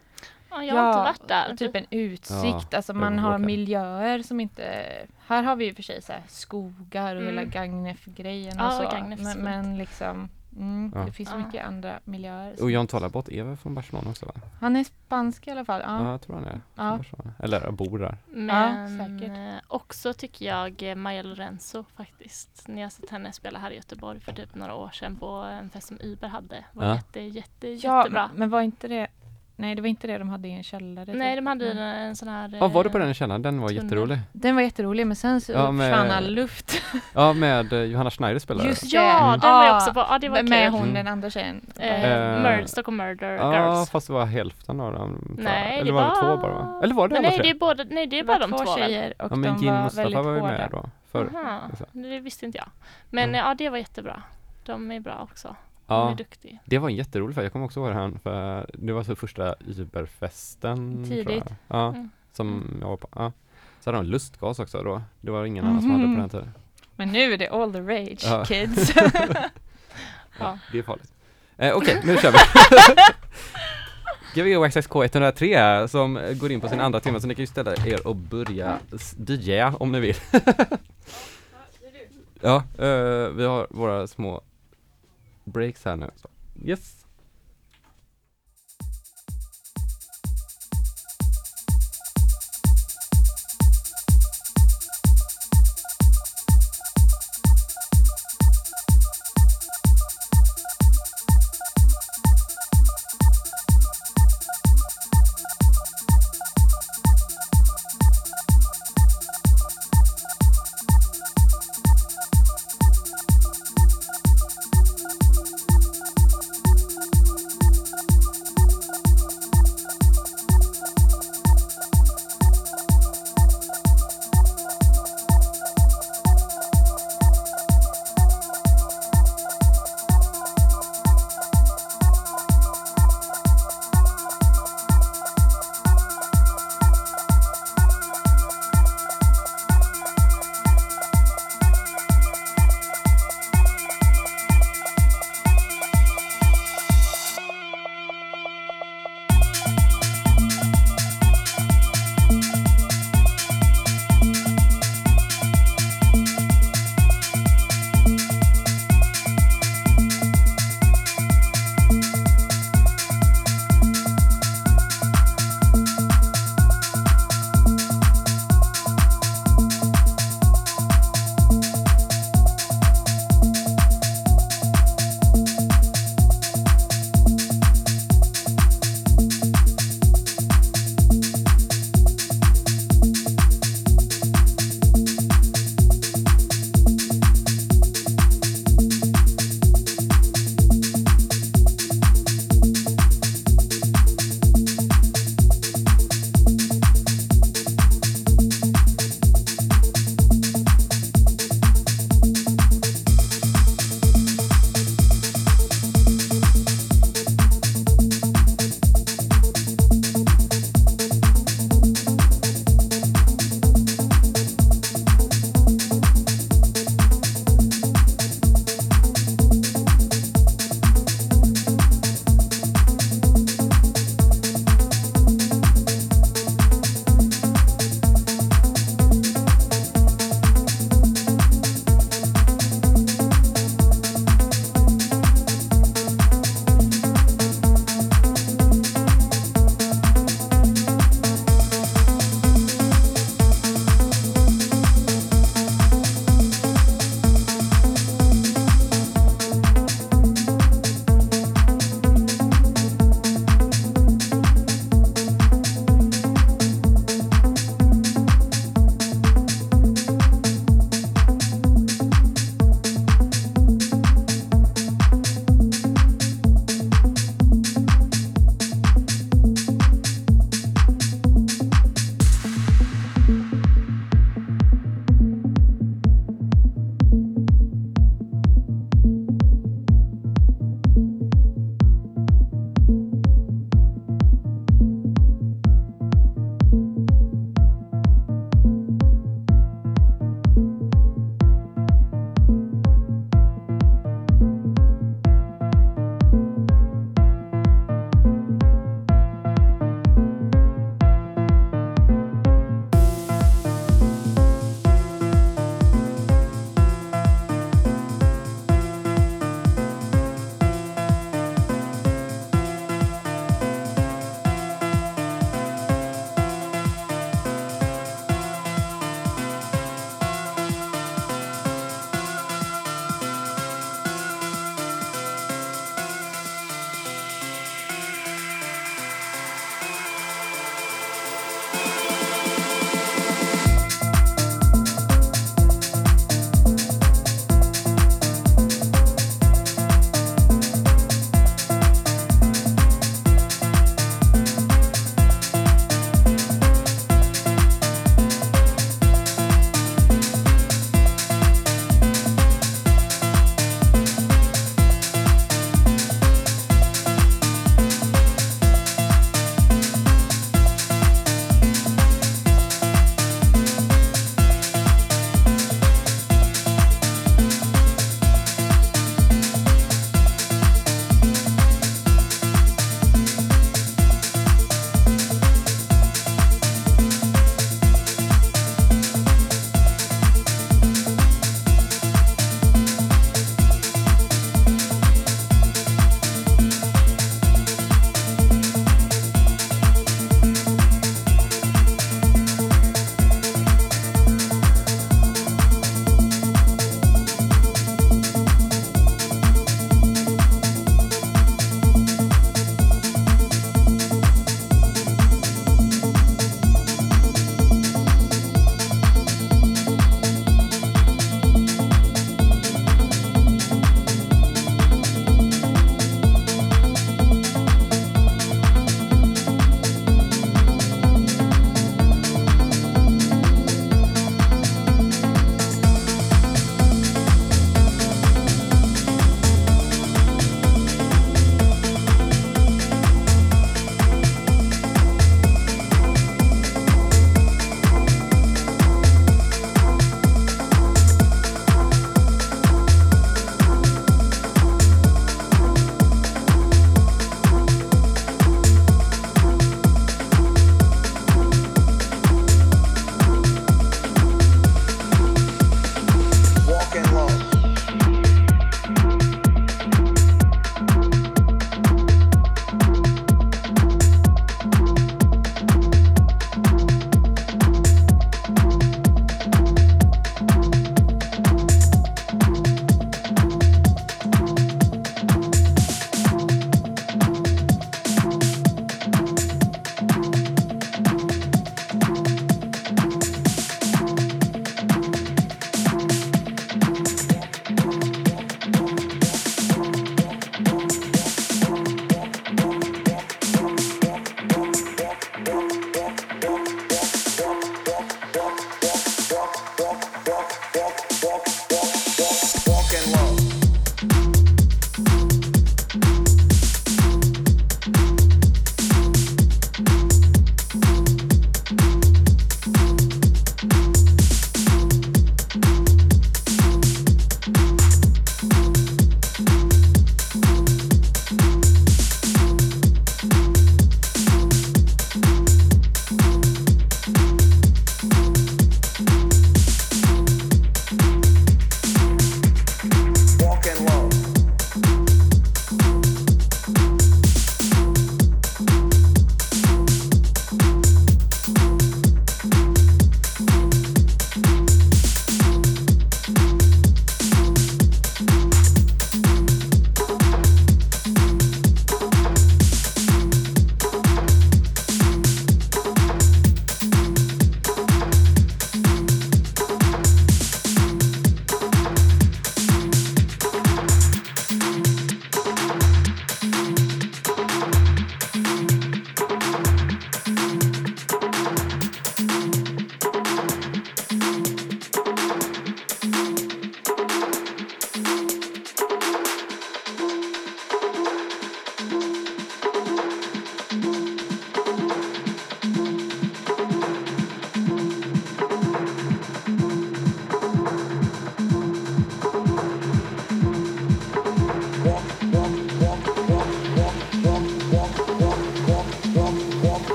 [SPEAKER 2] Ja, jag har inte varit där.
[SPEAKER 3] och typ en utsikt.
[SPEAKER 1] Ja,
[SPEAKER 3] alltså man har
[SPEAKER 1] åka.
[SPEAKER 3] miljöer som inte... Här har vi i och för sig så här skogar och
[SPEAKER 2] Mm.
[SPEAKER 3] hela Gagnef-grejen
[SPEAKER 2] Ja,
[SPEAKER 3] och så.
[SPEAKER 2] Gagnef är
[SPEAKER 3] men,
[SPEAKER 2] så
[SPEAKER 3] men liksom... Mm,
[SPEAKER 1] Ja.
[SPEAKER 3] Det finns så
[SPEAKER 2] Ja.
[SPEAKER 3] mycket andra miljöer.
[SPEAKER 1] Och John Tolabot är väl från Barcelona också va?
[SPEAKER 3] Han är spansk i alla fall.
[SPEAKER 1] Ja,
[SPEAKER 3] Ja.
[SPEAKER 1] jag tror han är.
[SPEAKER 3] Ja.
[SPEAKER 1] Barcelona. Eller bor där.
[SPEAKER 2] Men
[SPEAKER 3] säkert.
[SPEAKER 2] eh, också tycker jag eh, Maja Lorenzo faktiskt. När jag sett henne spela här i Göteborg för typ några år sedan på en fest som Uber hade. Var
[SPEAKER 1] Ja.
[SPEAKER 2] jätte, jätte,
[SPEAKER 3] Ja,
[SPEAKER 2] jättebra.
[SPEAKER 3] men var inte det... Nej, det var inte det de hade i en källare.
[SPEAKER 2] Nej,
[SPEAKER 3] typ.
[SPEAKER 2] de hade
[SPEAKER 3] Mm.
[SPEAKER 2] en, en sån här...
[SPEAKER 1] Ja, var du på
[SPEAKER 2] eh,
[SPEAKER 1] den källaren? Den var
[SPEAKER 2] tunnel.
[SPEAKER 1] jätterolig.
[SPEAKER 3] Den var jätterolig, men sen så
[SPEAKER 1] Ja, med-
[SPEAKER 3] försvann all luft.
[SPEAKER 1] Ja, med eh, Johanna Schneider spelade.
[SPEAKER 3] Just
[SPEAKER 2] Ja,
[SPEAKER 3] det.
[SPEAKER 2] den var jag
[SPEAKER 3] Ja,
[SPEAKER 2] också på. Ja, det var
[SPEAKER 3] med
[SPEAKER 2] kul.
[SPEAKER 3] hon
[SPEAKER 1] Mm.
[SPEAKER 3] den andra tjejen.
[SPEAKER 2] Eh,
[SPEAKER 1] Eh,
[SPEAKER 2] Murder, Stockholm Murder
[SPEAKER 1] Ja,
[SPEAKER 2] Girls.
[SPEAKER 1] fast det var hälften av dem.
[SPEAKER 2] Nej,
[SPEAKER 1] Eller
[SPEAKER 2] det
[SPEAKER 1] var det två bara va? Eller var det alla
[SPEAKER 2] nej,
[SPEAKER 1] tre?
[SPEAKER 2] det är båda, nej, det är
[SPEAKER 3] Det
[SPEAKER 2] bara de
[SPEAKER 3] två tjejer och
[SPEAKER 1] Ja, men
[SPEAKER 3] de
[SPEAKER 1] Gin
[SPEAKER 3] var
[SPEAKER 1] Mustafa
[SPEAKER 3] väldigt
[SPEAKER 1] var ju
[SPEAKER 3] hårda.
[SPEAKER 1] med då. Förr.
[SPEAKER 2] Aha,
[SPEAKER 1] liksom.
[SPEAKER 2] det visste inte jag. Men
[SPEAKER 1] Mm.
[SPEAKER 2] ja, det var jättebra. De är bra också. De är
[SPEAKER 1] Ja,
[SPEAKER 2] duktiga.
[SPEAKER 1] det var en jätterolig fest. Jag kommer också ihåg här för det var så första Uberfesten.
[SPEAKER 3] Tidigt.
[SPEAKER 1] Ja,
[SPEAKER 2] Mm.
[SPEAKER 1] som jag var på. Ja. Så hade de lustgas också då. Det var ingen annan som
[SPEAKER 3] Mhm.
[SPEAKER 1] hade på den tiden.
[SPEAKER 3] Men nu är det all the rage,
[SPEAKER 1] Ja.
[SPEAKER 3] kids.
[SPEAKER 2] Ja.
[SPEAKER 1] Det är farligt. Eh, Okej, nu kör vi. Gbg XXK 103 här, som går in på sin andra timme så ni kan ju ställa er och börja DJa om ni vill. ja, eh, vi har våra små breaks här nu. Så. Yes.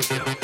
[SPEAKER 4] quiero.